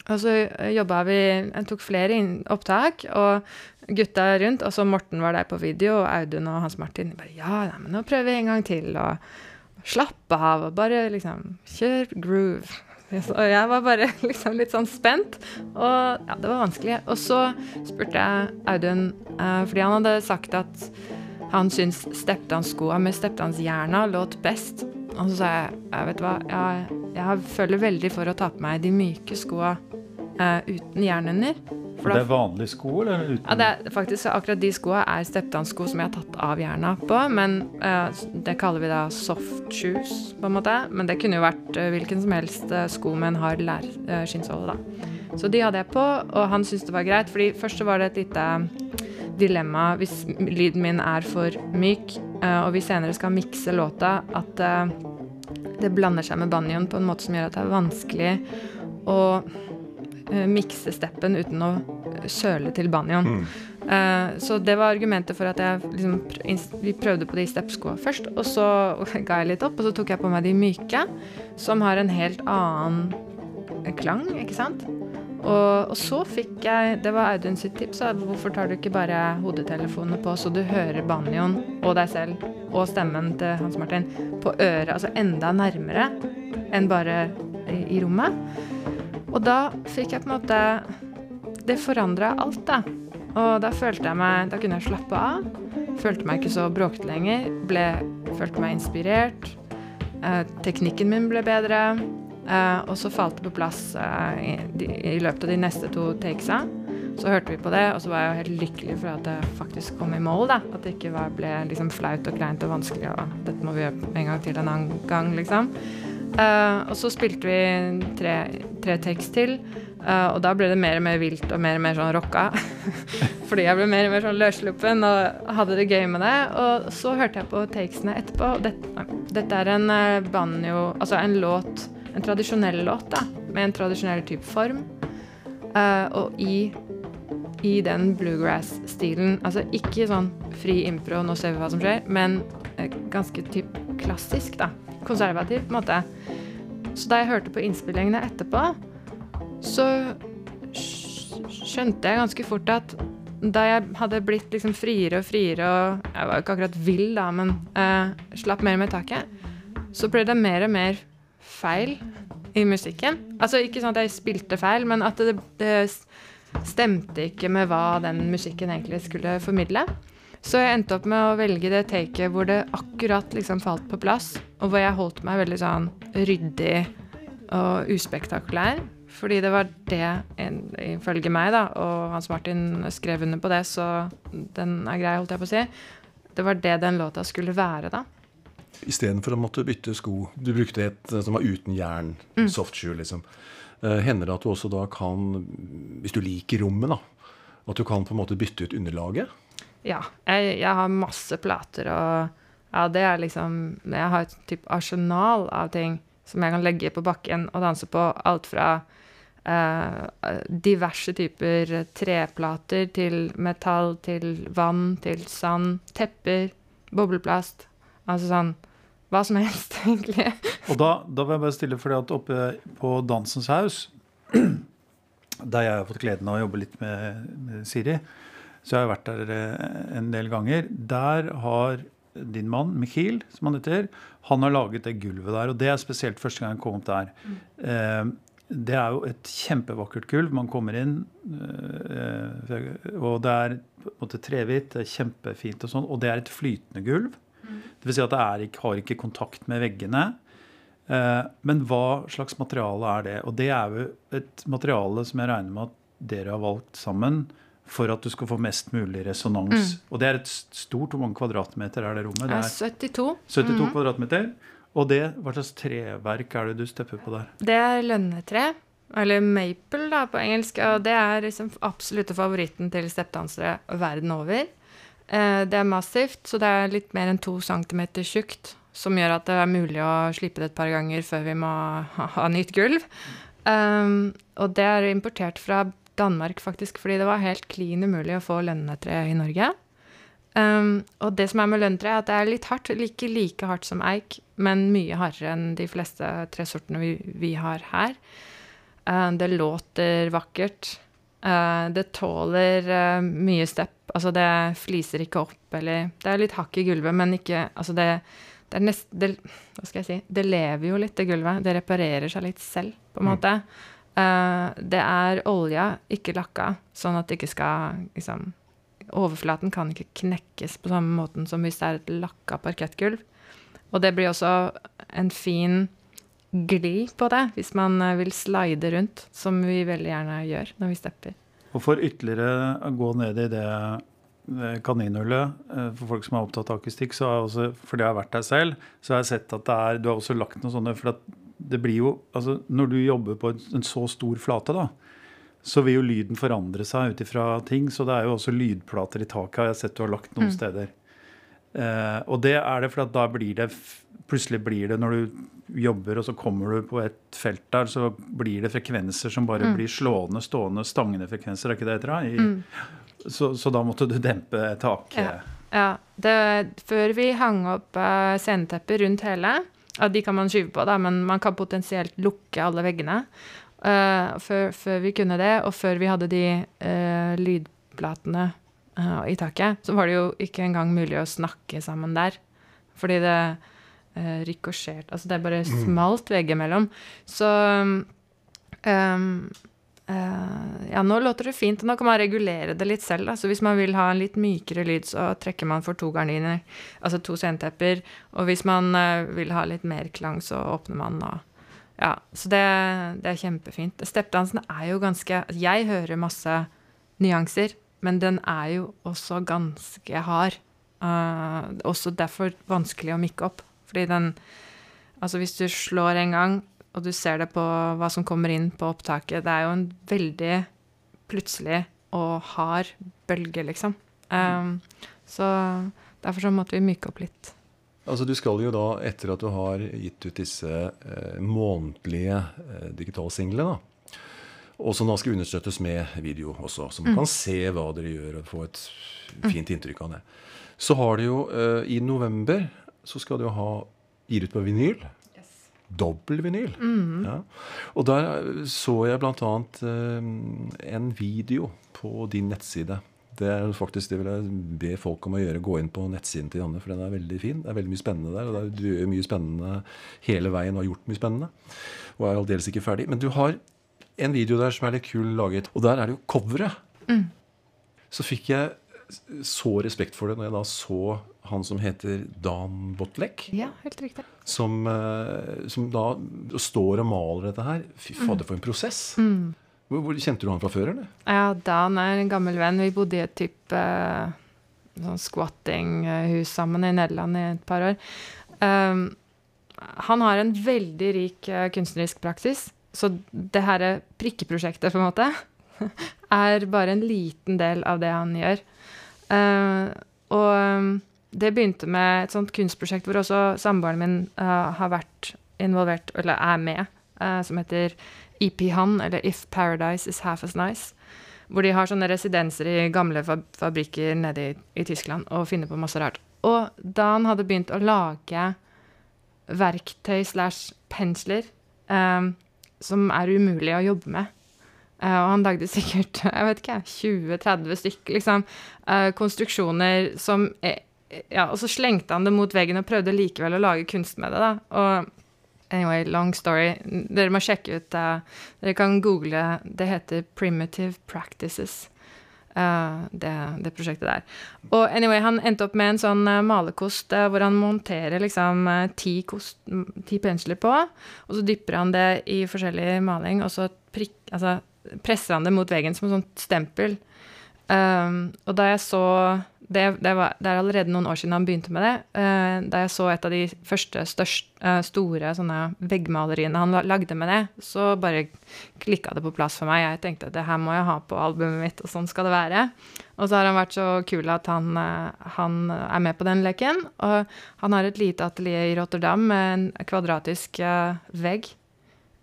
og så jobba vi Jeg tok flere opptak, og gutta rundt, og så Morten var der på video, og Audun og Hans Martin bare Ja, nei, men nå prøver vi en gang til, og slapp av, og bare liksom Kjør groove. Og jeg var bare liksom litt sånn spent, og ja, det var vanskelig. Og så spurte jeg Audun, uh, fordi han hadde sagt at han syntes steppdansskoa med steppdansjerna låt best. Og så sa jeg jeg vet hva, jeg, jeg føler veldig for å ta på meg de myke skoa uh, uten jern under. For det er vanlige sko, eller uten? Ja, det er faktisk Akkurat de skoa er steppdanssko som jeg har tatt av jerna på. Men uh, det kaller vi da soft shoes, på en måte. Men det kunne jo vært uh, hvilken som helst sko med en hard lærskinnsåle, da. Så de hadde jeg på, og han syntes det var greit. fordi først så var det et lite dilemma hvis lyden min er for myk, uh, og vi senere skal mikse låta, at uh, det blander seg med banjoen på en måte som gjør at det er vanskelig å uh, mikse steppen uten å søle til banjoen. Mm. så det var argumentet for at jeg liksom, Vi prøvde på de steppskoa først, og så ga jeg litt opp, og så tok jeg på meg de myke, som har en helt annen klang, ikke sant? Og, og, så fikk jeg Det var Audun sitt tips. Hvorfor tar du ikke bare hodetelefonene på, så du hører banjoen og deg selv og stemmen til Hans Martin på øret, altså enda nærmere enn bare i, i rommet? Og da fikk jeg på en måte Det forandra alt, da. Og da følte jeg meg Da kunne jeg slappe av. Følte meg ikke så bråkete lenger. Ble, følte meg inspirert. Eh, teknikken min ble bedre. Eh, og så falt det på plass eh, i, i, løpet av de neste to takesa. Så hørte vi på det, og så var jeg helt lykkelig for at det faktisk kom i mål. da. At det ikke var, ble liksom flaut og kleint og vanskelig, og dette må vi gjøre en gang til en annen gang, liksom. Uh, og så spilte vi tre, tre takes til, uh, og da ble det mer og mer vilt og mer og mer sånn rocka. Fordi jeg ble mer og mer sånn løssluppen og hadde det gøy med det. Og så hørte jeg på takesene etterpå, og dette, dette er en banjo Altså en låt, en tradisjonell låt, da, med en tradisjonell type form. og i i den bluegrass-stilen. Altså ikke sånn fri impro, nå ser vi hva som skjer, men uh, ganske typ klassisk, da. Konservativ, på en måte. Så da jeg hørte på innspillingene etterpå, så skjønte jeg ganske fort at da jeg hadde blitt liksom friere og friere, og jeg var jo ikke akkurat vill, da, men uh, slapp mer med taket, så ble det mer og mer feil i musikken. Altså ikke sånn at jeg spilte feil, men at det, det stemte ikke med hva den musikken egentlig skulle formidle. Så jeg endte opp med å velge det taket hvor det akkurat liksom falt på plass, og hvor jeg holdt meg veldig sånn ryddig og uspektakulær. Fordi det var det, ifølge meg, da, og Hans Martin skrev under på det, så den er grei, holdt jeg på å si. Det var det den låta skulle være, da. Istedenfor å måtte bytte sko. Du brukte et som var uten jern, mm. softshoe, liksom. Eh, hender det at du også da kan, hvis du liker rommet, da, at du kan på en måte bytte ut underlaget? Ja. Jeg, jeg har masse plater, og ja, det er liksom Jeg har et type arsenal av ting som jeg kan legge på bakken og danse på. Alt fra eh, diverse typer treplater til metall til vann til sand, tepper, bobleplast. Altså sånn hva som helst, egentlig. Og da, da vil jeg bare stille, fordi at oppe på Dansens Haus, der jeg har fått gleden av å jobbe litt med, med Siri, så jeg har vært der eh, en del ganger. Der har din mann, Mikhil, som han heter, han har laget det gulvet der. Og det er spesielt første gang jeg kom opp der. Mm. Eh, det er jo et kjempevakkert gulv. Man kommer inn, eh, og det er på en måte trehvitt, det er kjempefint og sånn. Og det er et flytende gulv. Det vil Si at det er, har ikke kontakt med veggene. Eh, men hva slags materiale er det? Og det er jo et materiale som jeg regner med at dere har valgt sammen for at du skal få mest mulig resonans. Mm. Og det er et stort Hvor mange kvadratmeter er det rommet? Det er 72. 72 mm. kvadratmeter. Og det, hva slags treverk er det du stepper på der? Det er lønnetre. Eller maple, da, på engelsk. Og det er liksom absolutte favoritten til steppdansere verden over. Eh, det er massivt, så det er litt mer enn to centimeter tjukt. Som gjør at det er mulig å slippe det et par ganger før vi må ha, nytt gulv. Um, og det er importert fra Danmark, faktisk, fordi det var helt klin umulig å få lønnetre i Norge. Um, og det som er med lønnetre, er at det er litt hardt. Ikke like hardt som eik, men mye hardere enn de fleste tresortene vi, vi har her. Um, det låter vakkert. Uh, det tåler uh, mye stepp. Altså, det fliser ikke opp, eller Det er litt hakk i gulvet, men ikke Altså, det, det er nest... Det, hva skal jeg si? Det lever jo litt, det gulvet. Det reparerer seg litt selv, på en mm. måte. Uh, det er olja, ikke lakka, sånn at det ikke skal liksom Overflaten kan ikke knekkes på samme måten som hvis det er et lakka parkettgulv. Og det blir også en fin gli på det, hvis man eh, vil slide rundt, som vi veldig gjerne gjør når vi stepper. Og for ytterligere å gå ned i det kaninhullet, eh, for folk som er opptatt av akustikk, så har jeg også, fordi jeg har vært der selv, så har jeg sett at det er, du har også lagt noen sånne for det blir jo, altså Når du jobber på en, så stor flate, da, så vil jo lyden forandre seg ut ifra ting. Så det er jo også lydplater i taket, har jeg sett du har lagt noen mm. steder. Eh, og det er det for da blir det Plutselig blir det når du jobber, og så kommer du på et felt der, så blir det frekvenser som bare mm. blir slående, stående, stangende frekvenser. Er ikke det etter, I, mm. så, så, da måtte du dempe taket. Ja. ja. Det, før vi hang opp uh, sceneteppet rundt hele, ja, de kan man skyve på, da, men man kan potensielt lukke alle veggene. Uh, før, før, vi kunne det, og før vi hadde de uh, lydplatene i taket, så var det jo ikke engang mulig å snakke sammen der. Fordi det uh, rikosjert Altså det er bare mm. smalt veggimellom. Så um, Uh, Ja, nå låter det fint, og nå kan man regulere det litt selv. Da. Så hvis man vil ha en litt mykere lyd, så trekker man for to gardiner, altså to scenetepper. Og hvis man uh, vil ha litt mer klang, så åpner man da. Ja, så det, det er kjempefint. Steppdansen er jo ganske Jeg hører masse nyanser, men den er jo også ganske hard. Uh, også derfor vanskelig å mikke opp. Fordi den Altså, hvis du slår en gang, og du ser det på hva som kommer inn på opptaket Det er jo en veldig plutselig og hard bølge, liksom. Um, så derfor så måtte vi myke opp litt. Altså Du skal jo da, etter at du har gitt ut disse eh, månedlige eh, digitalsinglene, og som da skal understøttes med video også, så man mm. kan se hva dere gjør og få et fint inntrykk av det. Så har du jo eh, i november så skal du ha gir ut på vinyl. Yes. Dobbel vinyl. Mm. Ja. Og der så jeg bl.a. Eh, en video på din nettside. Det er faktisk det vil jeg be folk om å gjøre. Gå inn på nettsiden til Janne, for den er veldig fin. Det er veldig mye spennende der. og Du gjør mye spennende hele veien og har gjort mye spennende. Og er aldeles ikke ferdig. Men du har en video der som er litt kul laget. Og der er det jo coveret. Mm. Så fikk jeg så respekt for det når jeg da så han som heter Dan Botlek. Ja, helt riktig. Som, eh, som da står og maler dette her. Fy fader, mm. for en prosess. Mm. Hvor, hvor, Kjente du han fra før, eller? Ja, Dan er en gammel venn. Vi bodde i et type uh, sånn squatting-hus sammen i Nederland i et par år. Um, han har en veldig rik uh, kunstnerisk praksis. Så det her prikkeprosjektet, på en måte, er bare en liten del av det han gjør. Uh, og um, det begynte med et sånt kunstprosjekt hvor også samboeren min uh, har vært involvert, eller er med, uh, som heter EP Han, eller If Paradise Is Half As Nice. Hvor de har sånne residenser i gamle fabrikker nede i, i, Tyskland og finner på masse rart. Og da han hadde begynt å lage verktøy slash pensler um, som er umulig å jobbe med og han lagde sikkert jeg vet ikke, 20-30 stykker, liksom. Uh, konstruksjoner som er, ja, og så slengte han det mot veggen og prøvde likevel å lage kunst med det, da. Og anyway, long story. Dere må sjekke ut uh, Dere kan google Det heter Primitive Practices. Uh, det, det, prosjektet der. Og anyway, han endte opp med en sånn uh, malerkost hvor han monterer liksom ti, kost, ti, pensler på, og så dypper han det i forskjellig maling, og så prikk, altså, presser han det mot veggen som et sånt stempel. Um, og da jeg så det, det, var, det, er allerede noen år siden han begynte med det. Uh, da jeg så et av de første størst, uh, store veggmaleriene han lagde med det, så bare klikka det på plass for meg. Jeg tenkte at det her må jeg ha på albumet mitt, og sånn skal det være. Og så har han vært så kul at han, uh, han er med på den leken. Og han har et lite atelier i Rotterdam med en kvadratisk vegg,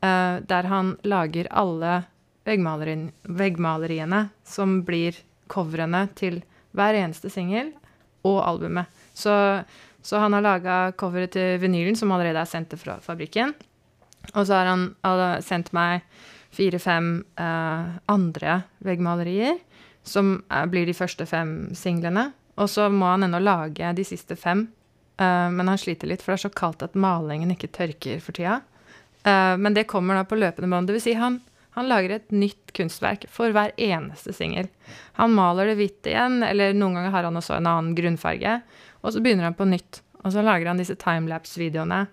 der han lager alle veggmaleriene som blir coverene til hver eneste singel og albumet. Så, så han har laga coveret til vinylen, som allerede er sendt fra fabrikken. Og så har han sendt meg fire-fem uh, andre veggmalerier, som er, blir de første fem singlene. Og så må han ennå lage de siste fem, uh, men han sliter litt, for det er så kaldt at malingen ikke tørker for tida. Uh, men det kommer da på løpende bånd. Det vil si, han han lager et nytt kunstverk for hver eneste singel. Han maler det hvitt igjen, eller noen ganger har han også en annen grunnfarge. Og så begynner han på nytt. Og så lager han disse timelapse-videoene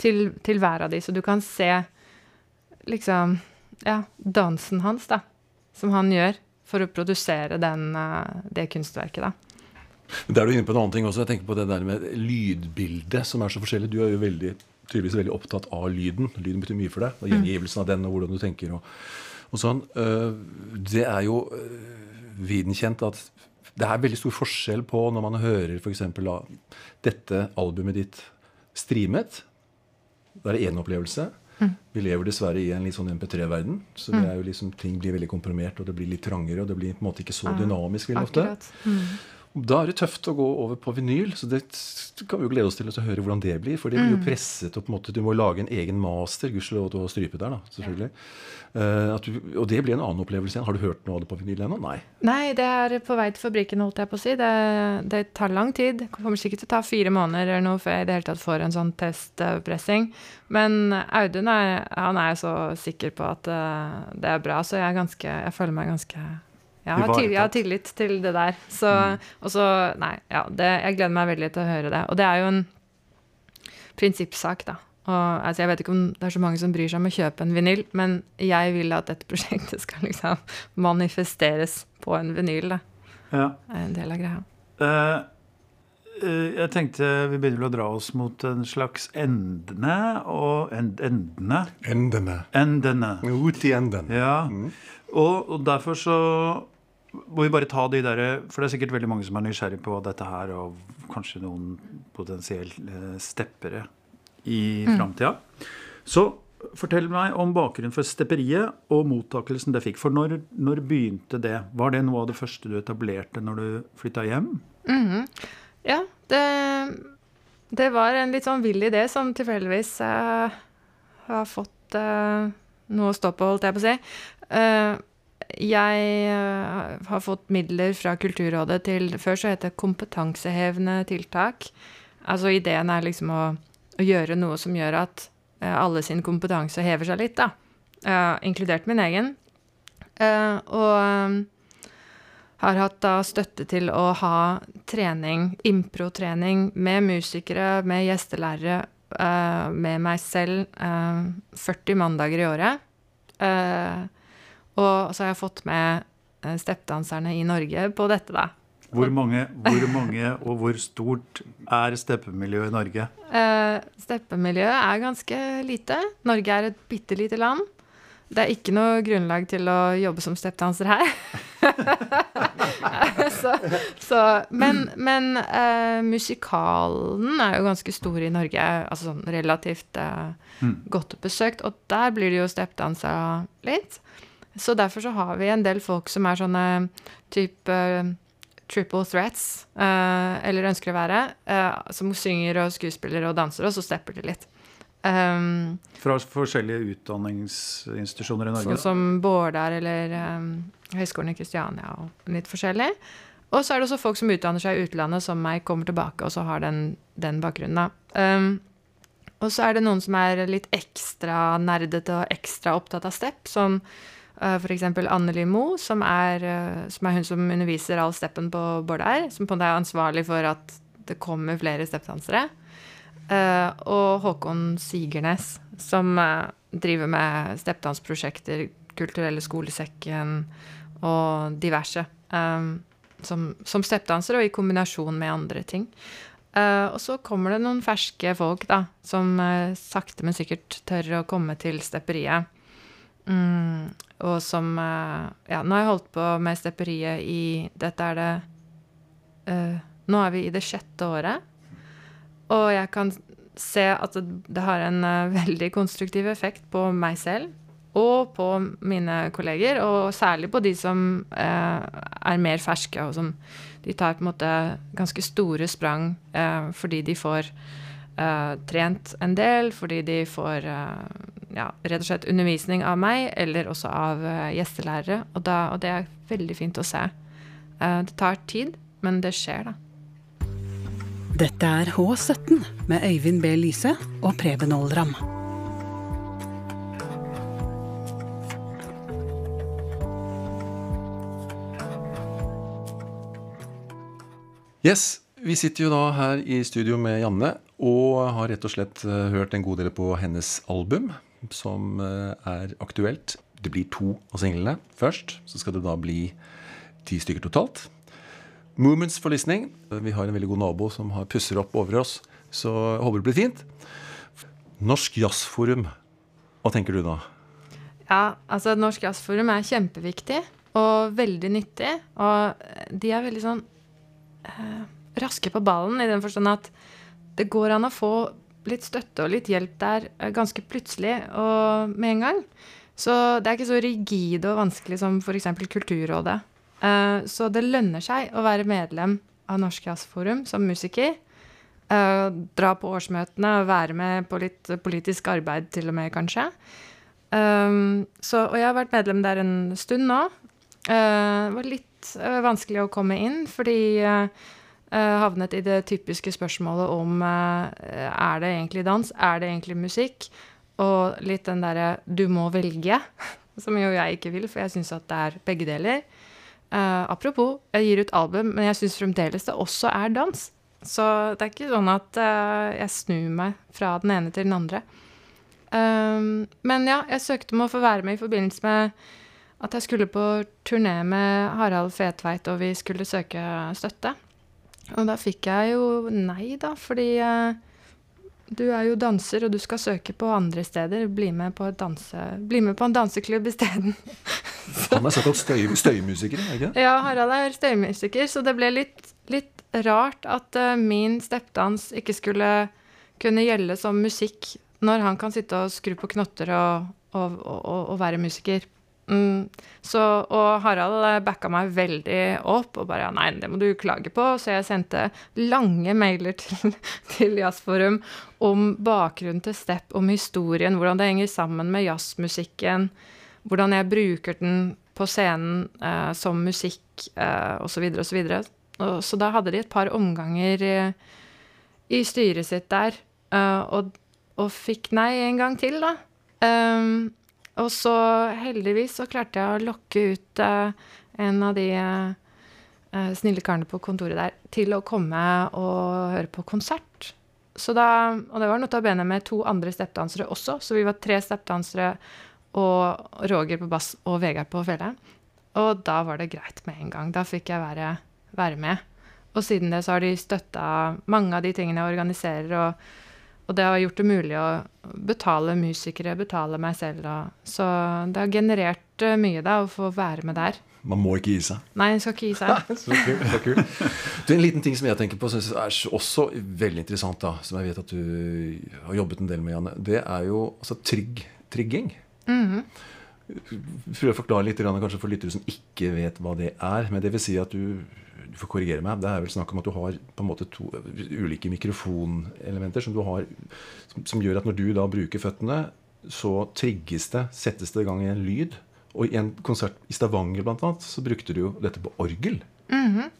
til, til, hver av de, så du kan se liksom ja, dansen hans, da. Som han gjør for å produsere den, eh, det kunstverket, da. Der er du inne på en annen ting også. Jeg tenker på det der med lydbildet, som er så forskjellig. Du er jo veldig tydeligvis veldig opptatt av lyden. Lyden betyr mye for deg. og Gjengivelsen av den og hvordan du tenker. og, og sånn. Eh, det er jo viden videnkjent at det er veldig stor forskjell på når man hører f.eks. dette albumet ditt streamet. Da er det én opplevelse. Mm. Vi lever dessverre i en litt sånn MP3-verden. Så det mm. er jo liksom, ting blir veldig komprimert, og det blir litt trangere, og det blir på en måte ikke så dynamisk veldig ofte. Mm. Da er det tøft å gå over på vinyl, så det kan vi jo glede oss til å høre hvordan det blir. For det blir jo Mm. presset opp. Du må lage en egen master. Gudskjelov at du har strypet der, da, selvfølgelig. Eh, at du, og det blir en annen opplevelse igjen. Har du hørt noe av det på vinyl ennå? Nei. Nei, det er på vei til fabrikken, holdt jeg på å si. Det, det tar lang tid. Det kommer sikkert til å ta fire måneder eller noe før jeg i det hele tatt får en sånn testpressing. Men Audun er, han er så sikker på at eh, det er bra, så jeg, ganske, jeg føler meg ganske jeg har, til, jeg har tillit til det der. Så, Og så Nei, ja. Det, jeg gleder meg veldig til å høre det. Og det er jo en prinsippsak, da. Og, altså, jeg vet ikke om det er så mange som bryr seg om å kjøpe en vinyl, men jeg vil at dette prosjektet skal liksom manifesteres på en vinyl. Da. Ja. Det er en del av greia. Uh, uh, jeg tenkte vi begynner vel å dra oss mot en slags endene og end, endene. Endene. Endene. Ut i enden. Ja. Og, og derfor så må vi bare ta de der For det er sikkert veldig mange som er nysgjerrig på dette her, og kanskje noen potensielt eh, steppere i framtida. Så fortell meg om bakgrunnen for stepperiet og mottakelsen det fikk. For når, når begynte det? Var det noe av det første du etablerte når du flytta hjem? Ja, det, det var en litt sånn vill idé som tilfeldigvis uh, har fått uh, noe å stå på, holdt jeg på å si. Eh, jeg eh, har fått midler fra Kulturrådet til Før så het det kompetansehevende tiltak. Altså ideen er liksom å, å gjøre noe som gjør at eh, alle sin kompetanse hever seg litt, da. Uh, inkludert min egen. Uh, og um, har hatt da støtte til å ha trening, impro-trening, med musikere, med gjestelærere, uh, med meg selv, eh, 40 mandager i året. Eh, og så har jeg fått med eh, steppdanserne i Norge på dette, da. Hvor mange, hvor mange og hvor stort er steppemiljøet i Norge? Uh, steppemiljøet er ganske lite. Norge er et bitte lite land. Det er ikke noe grunnlag til å jobbe som steppdanser her. så, så, men men uh, musikalen er jo ganske stor i Norge, altså sånn relativt eh, godt besøkt. Og der blir det jo steppdansa litt. Så derfor så har vi en del folk som er sånne type eh, triple threats, eh, eller ønsker å være, eh, som synger og skuespiller og danser, og så stepper de litt. Um, Fra forskjellige utdanningsinstitusjoner i Norge? Sånn som Bårdar eller um, Høgskolen i Kristiania og litt forskjellig. Og så er det også folk som utdanner seg i utlandet, som meg, kommer tilbake og så har den, den bakgrunnen. Um, og så er det noen som er litt ekstra nerdete og ekstra opptatt av step, som uh, f.eks. Anneli Moe, som uh, som er hun som underviser all steppen på Bårdar, som på en måte er ansvarlig for at det kommer flere steppdansere. Uh, og Håkon Sigernes, som uh, driver med steppdansprosjekter, Kulturelle skolesekken og diverse. Som, som steppdanser og i kombinasjon med andre ting. Uh, og så kommer det noen ferske folk da, som sakte, men sikkert tør å komme til stepperiet. Mm, og som Ja, nå har jeg holdt på med stepperiet i Dette er det Nå er vi i det sjette året. Og jeg kan se at det har en uh, veldig konstruktiv effekt på meg selv og på mine kolleger, og særlig på de som eh, er mer ferske, og som de tar på en måte ganske store sprang eh, fordi de får trent en del, fordi de får ja, rett og slett undervisning av meg, eller også av gjestelærere, og, da, og det er veldig fint å se. det tar tid, men det skjer, da. Dette er H17 med Øyvind B. Lise og Preben Oldram. Yes, Vi sitter jo da her i studio med Janne og har rett og slett eh, hørt en god del på hennes album, som eh, er aktuelt. Det blir to av singlene først. Så skal det da bli ti stykker totalt. Movements for listening. Vi har en veldig god nabo som pusser opp over oss, så jeg håper det blir fint. Norsk Jazzforum, hva tenker du da? Ja, altså Norsk Jazzforum er kjempeviktig og veldig nyttig. Og de er veldig sånn eh, raske på ballen i den forstand at det går an å få litt støtte og litt hjelp der eh, ganske plutselig og med en gang. Så det er ikke så rigid og vanskelig som f.eks. Kulturrådet. Eh, så det lønner seg å være medlem av Norsk Jazzforum som musiker. Uh, dra på årsmøtene og være med på litt politisk arbeid, til og med, kanskje. Så, og jeg har vært medlem der en stund nå. Det var litt vanskelig å komme inn, fordi havnet i det typiske spørsmålet om er det egentlig dans, er det egentlig musikk? Og litt den derre 'du må velge', som jo jeg ikke vil, for jeg syns at det er begge deler. apropos, jeg gir ut album, men jeg syns fremdeles det også er dans. Så det er ikke sånn at jeg snur meg fra den ene til den andre. Um, men ja, jeg søkte om å få være med i forbindelse med at jeg skulle på turné med Harald Fetveit, og vi skulle søke støtte. Og da fikk jeg jo nei, da, fordi eh, du er jo danser, og du skal søke på andre steder. Bli med på, danse, bli med på en danseklubb isteden. Han er såkalt støy, støymusiker, er ikke det? Ja, Harald er støymusiker, så det ble litt, litt rart at uh, min steppdans ikke skulle kunne gjelde som musikk når han kan sitte og skru på knotter og, og, og, og være musiker. Mm. Så, og Harald eh, backa meg veldig opp og bare nei, det må du klage på. Så jeg sendte lange mailer til, til Jazzforum om bakgrunnen til Step, om historien, hvordan det henger sammen med jazzmusikken, hvordan jeg bruker den på scenen eh, som musikk eh, osv. osv. Så, så, så da hadde de et par omganger i, i styret sitt der. Eh, og og fikk nei en gang til, da. Um, og så heldigvis så klarte jeg å lokke ut uh, en av de uh, snille karene på kontoret der til å komme og høre på konsert. Så da, og det var notabene med to andre steppdansere også, så vi var tre steppdansere og Roger på bass og Vegard på fele. Og da var det greit med en gang. Da fikk jeg være, være med. Og siden det så har de støtta mange av de tingene jeg organiserer. og og det har gjort det mulig å betale musikere, betale meg selv. Og, så det har generert eh, mye da, å få være med der. Man må ikke gi seg. Nei, man skal ikke gi seg. så kult, så kult. Du, en liten ting som jeg tenker på synes er også veldig interessant, da, som jeg vet at du har jobbet en del med, Janne, det er jo altså trygg, trigging. Mm -hmm. Prøv å forklare litt kanskje for lyttere som ikke vet hva det er. Men det vil si at du du får korrigere meg. Det er vel snakk om at du har på en måte to ulike mikrofonelementer som, du har, som, som gjør at når du da bruker føttene, så trigges det, settes det i gang en lyd. Og i en konsert i Stavanger blant annet, så brukte du jo dette på orgel. Mm -hmm.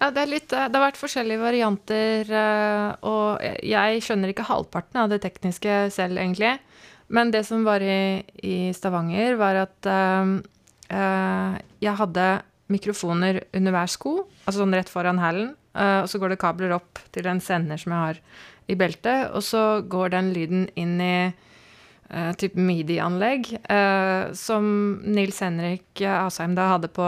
Ja, det, litt, det, har vært forskjellige varianter, eh, og jeg skjønner ikke halvparten av det tekniske selv, egentlig. Men det som var i, i Stavanger, var at uh, jeg hadde mikrofoner under hver sko, altså sånn rett foran hælen. Uh, og så går det kabler opp til en sender som jeg har i beltet, og så går den lyden inn i uh, type midi-anlegg, uh, som Nils Henrik Asheim da hadde på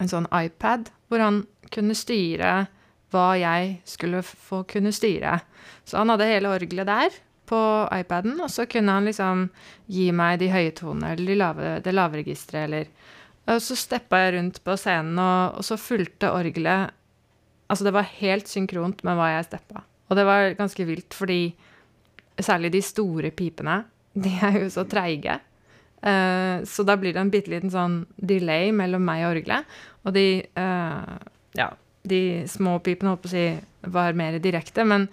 en sånn iPad, hvor han kunne styre hva jeg skulle få kunne styre. Så han hadde hele orgelet der på iPaden, og så kunne han liksom gi meg de høye tonene eller de lave, det lave registeret eller og så steppa jeg rundt på scenen, og, og så fulgte orgelet Altså, det var helt synkront med hva jeg steppa. Og det var ganske vilt, fordi særlig de store pipene, de er jo så treige. Uh, så da blir det en bitte liten sånn delay mellom meg og orgelet. Og de uh, Ja, de små pipene, holdt på å si, var mer direkte. Men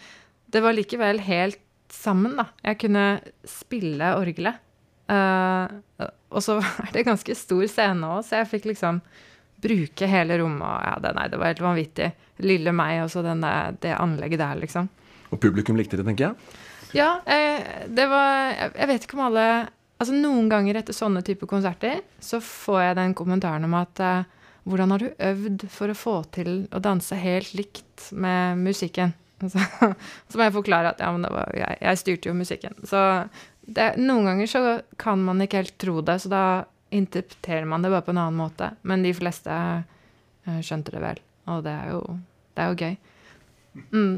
det var likevel helt sammen, da. Jeg kunne spille orgelet. Uh, og så er det ganske stor scene òg, så jeg fikk liksom bruke hele rommet. Og ja, det, nei, det var helt vanvittig. Lille meg og så det anlegget der, liksom. Og publikum likte det, tenker jeg? Ja, eh, det var Jeg vet ikke om alle Altså Noen ganger etter sånne type konserter så får jeg den kommentaren om at eh, hvordan har du øvd for å få til å danse helt likt med musikken? Så, så må jeg forklare at ja, men det var, jeg, jeg styrte jo musikken. Så det, noen ganger så kan man ikke helt tro det, så da interpreterer man det bare på en annen måte. Men de fleste uh, skjønte det vel, og det er jo, det er jo gøy. Mm.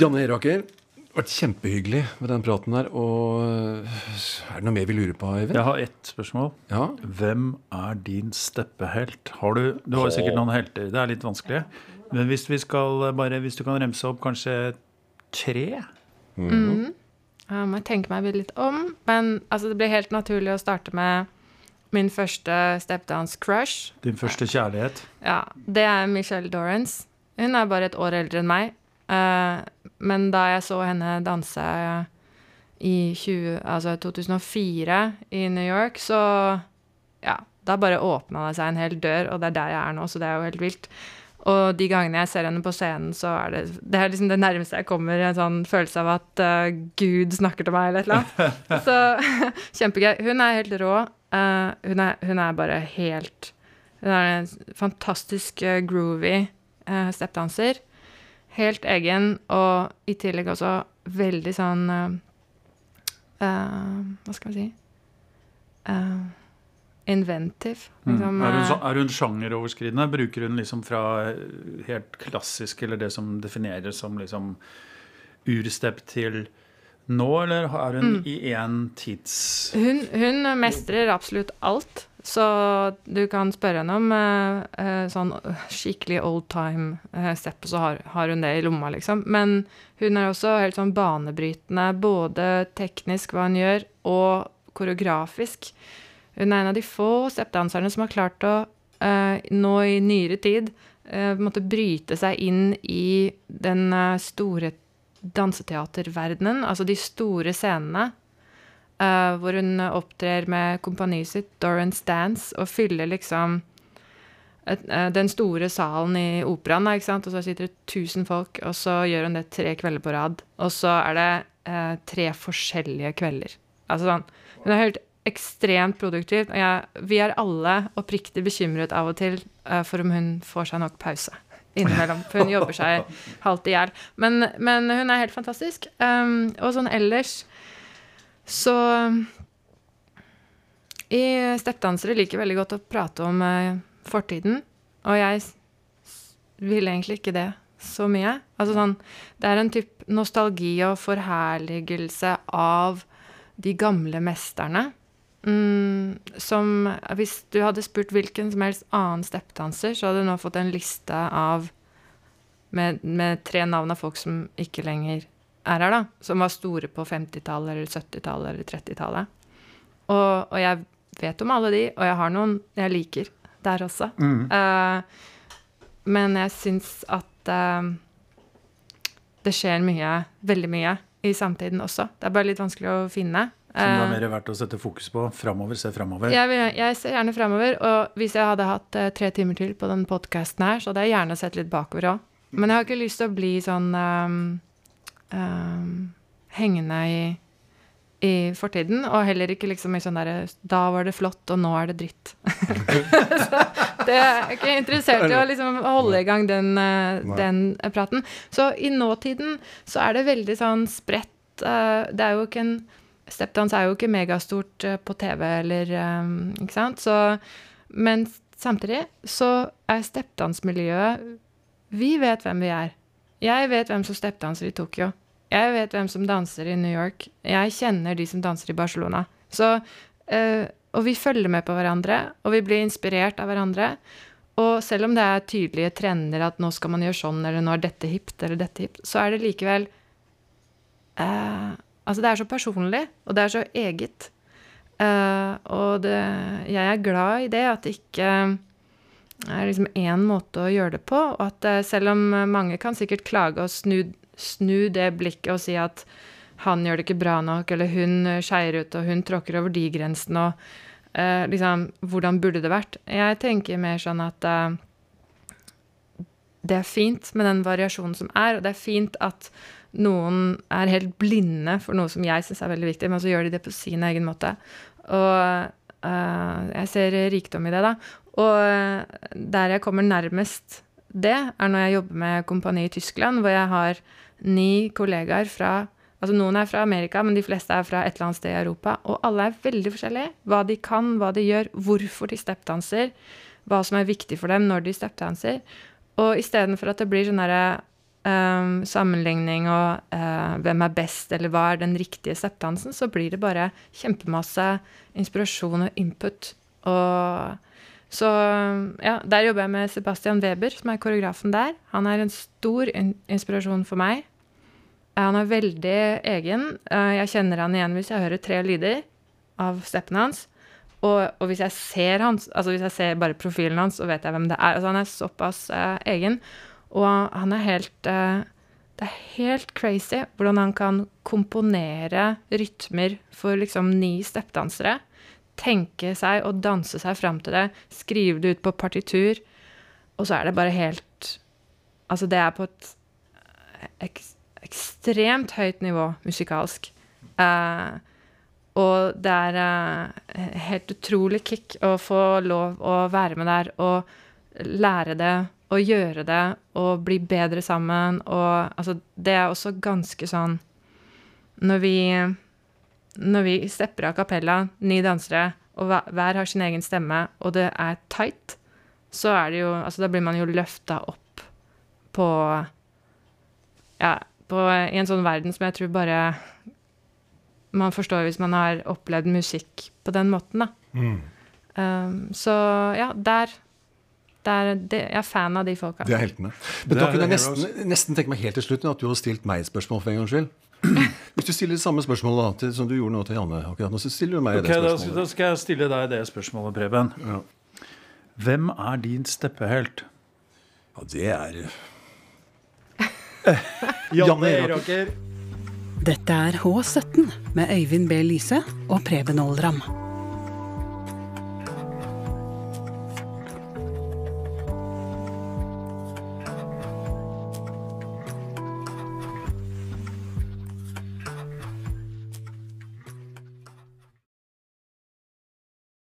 Janne Heraker, det har vært kjempehyggelig med den praten her. Og er det noe mer vi lurer på, Eivind? Jeg har ett spørsmål. Ja? Hvem er din steppehelt? Har du, du har jo sikkert noen helter. Det er litt vanskelig. Men hvis, vi skal bare, hvis du kan remse opp kanskje tre? Mm. Mm. Jeg må tenke meg litt om. Men altså, det blir helt naturlig å starte med min første stepdance-crush. Din første kjærlighet? Ja. Det er Michelle Dorrance. Hun er bare et år eldre enn meg. Uh, men da jeg så henne danse i 20, altså 2004 i New York, så Ja, da bare åpna det seg en hel dør, og det er der jeg er nå, så det er jo helt vilt. Og de gangene jeg ser henne på scenen, så er det Det er liksom det nærmeste jeg kommer en sånn følelse av at uh, Gud snakker til meg, eller et eller annet. så kjempegøy. Hun er helt rå. Uh, hun, er, hun, er, bare helt Hun er en fantastisk uh, groovy steppdanser. Helt egen, og i tillegg også veldig sånn Hva skal vi si inventive. Mm. Liksom, mm. er, hun, er, hun, sjangeroverskridende? Bruker hun liksom fra helt klassisk, eller det som defineres som liksom urstep, til nå, eller er hun mm. i én tids... Hun, hun, mestrer absolutt alt. Så du kan spørre henne om eh, sånn skikkelig old time eh, stepp, og så har, har, hun det i lomma, liksom. Men hun er også helt sånn banebrytende, både teknisk hva hun gjør, og koreografisk. Hun er en av de få steppdanserne som har klart å uh, nå i nyere tid uh, måtte bryte seg inn i den uh, store danseteaterverdenen, altså de store scenene. Hvor hun opptrer med kompaniet sitt, Doran's Dance, og fyller liksom den store salen i operaen. Og så sitter det 1000 folk, og så gjør hun det tre kvelder på rad. Og så er det tre forskjellige kvelder. Altså sånn Hun er helt ekstremt produktiv. Og jeg, vi er alle oppriktig bekymret av og til uh, for om hun får seg nok pause innimellom. For hun jobber seg halvt i hjel. Men, men, hun er helt fantastisk. Um, og sånn ellers så I Steppdansere liker veldig godt å prate om uh, fortiden. Og jeg vil egentlig ikke det så mye. Altså sånn Det er en type nostalgi og forherligelse av de gamle mesterne. Mm, som Hvis du hadde spurt hvilken som helst annen steppdanser, så hadde du nå fått en liste av med, med, tre navn av folk som ikke lenger er her, da. Som var store på 50-tallet eller 70-tallet eller 30-tallet. Og, og, jeg vet om alle de, og jeg har noen jeg liker der også. Mm. Uh, men jeg syns at uh, det skjer mye, veldig mye, i samtiden også. Det er bare litt vanskelig å finne. Som det er mer verdt å sette fokus på? Framover? Se framover? Jeg, jeg, ser gjerne framover. Og hvis jeg hadde hatt uh, tre timer til på den podkasten her, så hadde jeg gjerne sett litt bakover òg. Men jeg har ikke lyst til å bli sånn um, um, hengende i, i, fortiden. Og heller ikke liksom i sånn derre Da var det flott, og nå er det dritt. så det er ikke interessert i å liksom holde i gang den, uh, den praten. Så i nåtiden så er det veldig sånn spredt. Uh, det er jo ikke en Stepdance er jo ikke megastort eh, på TV eller um, Ikke sant? Så, men samtidig så er stepdansmiljøet Vi vet hvem vi er. Jeg vet hvem som steppdanser i Tokyo. Jeg vet hvem som danser i New York. Jeg kjenner de som danser i Barcelona. Så, uh, og vi følger med på hverandre, og vi blir inspirert av hverandre. Og selv om det er tydelige trender at nå skal man gjøre sånn, eller nå er dette hipt, eller dette hipt, så er det likevel uh, Altså, det er så personlig, og det er så eget. Uh, og det, jeg er glad i det, at det ikke er liksom én måte å gjøre det på. Og at uh, selv om mange kan sikkert klage og snu, snu, det blikket og si at han gjør det ikke bra nok, eller hun skeier ut, og hun tråkker over de grensene, og uh, liksom Hvordan burde det vært? Jeg tenker mer sånn at det er fint med den variasjonen som er, og det er fint at noen er helt blinde for noe som jeg syns er veldig viktig, men så gjør de det på sin egen måte. Og uh, jeg ser rikdom i det, da. Og uh, der jeg kommer nærmest det, er når jeg jobber med kompani i Tyskland, hvor jeg har ni kollegaer fra Altså noen er fra Amerika, men de fleste er fra et eller annet sted i Europa. Og alle er veldig forskjellige. Hva de kan, hva de gjør, hvorfor de steppdanser. Hva som er viktig for dem når de steppdanser. Og istedenfor at det blir sånn derre um, sammenligning og uh, hvem er best, eller hva er den riktige steppdansen, så blir det bare kjempemasse inspirasjon og input. Og så ja, der jobber jeg med Sebastian Weber, som er koreografen der. Han er en stor in inspirasjon for meg. Han er veldig egen. Uh, jeg kjenner han igjen hvis jeg hører tre lyder av steppene hans. Og, og hvis jeg ser hans, altså hvis jeg ser bare profilen hans, så vet jeg hvem det er. Altså han er såpass eh, egen. Og han er helt eh, Det er helt crazy hvordan han kan komponere rytmer for liksom ni steppdansere. Tenke seg og danse seg fram til det. Skrive det ut på partitur. Og så er det bare helt Altså, det er på et ek, ekstremt høyt nivå musikalsk. Eh, og det er eh, helt utrolig kick å få lov å være med der og lære det og gjøre det og bli bedre sammen og altså Det er også ganske sånn Når vi Når vi stepper av kapella, ni dansere, og hver, har sin egen stemme, og det er tight, så er det jo Altså, da blir man jo løfta opp på Ja, på, i en sånn verden som jeg tror bare man forstår hvis man har opplevd musikk på den måten, da. Mm. Um, så ja, der, der det, Jeg er fan av de folka. Det er heltene. Men da er kunne jeg nesten, nesten tenke meg helt til slutten at du har stilt meg et spørsmål for en gangs skyld. Hvis du stiller det samme spørsmålet da, til, som du gjorde nå til Janne akkurat nå, så stiller du meg Ok, det da, spørsmålet. da skal jeg stille deg det spørsmålet, Preben. Ja. Hvem er din steppehelt? Ja, det er Janne Eraker. Dette er H17 med Øyvind B. Lyse og Preben Oldram.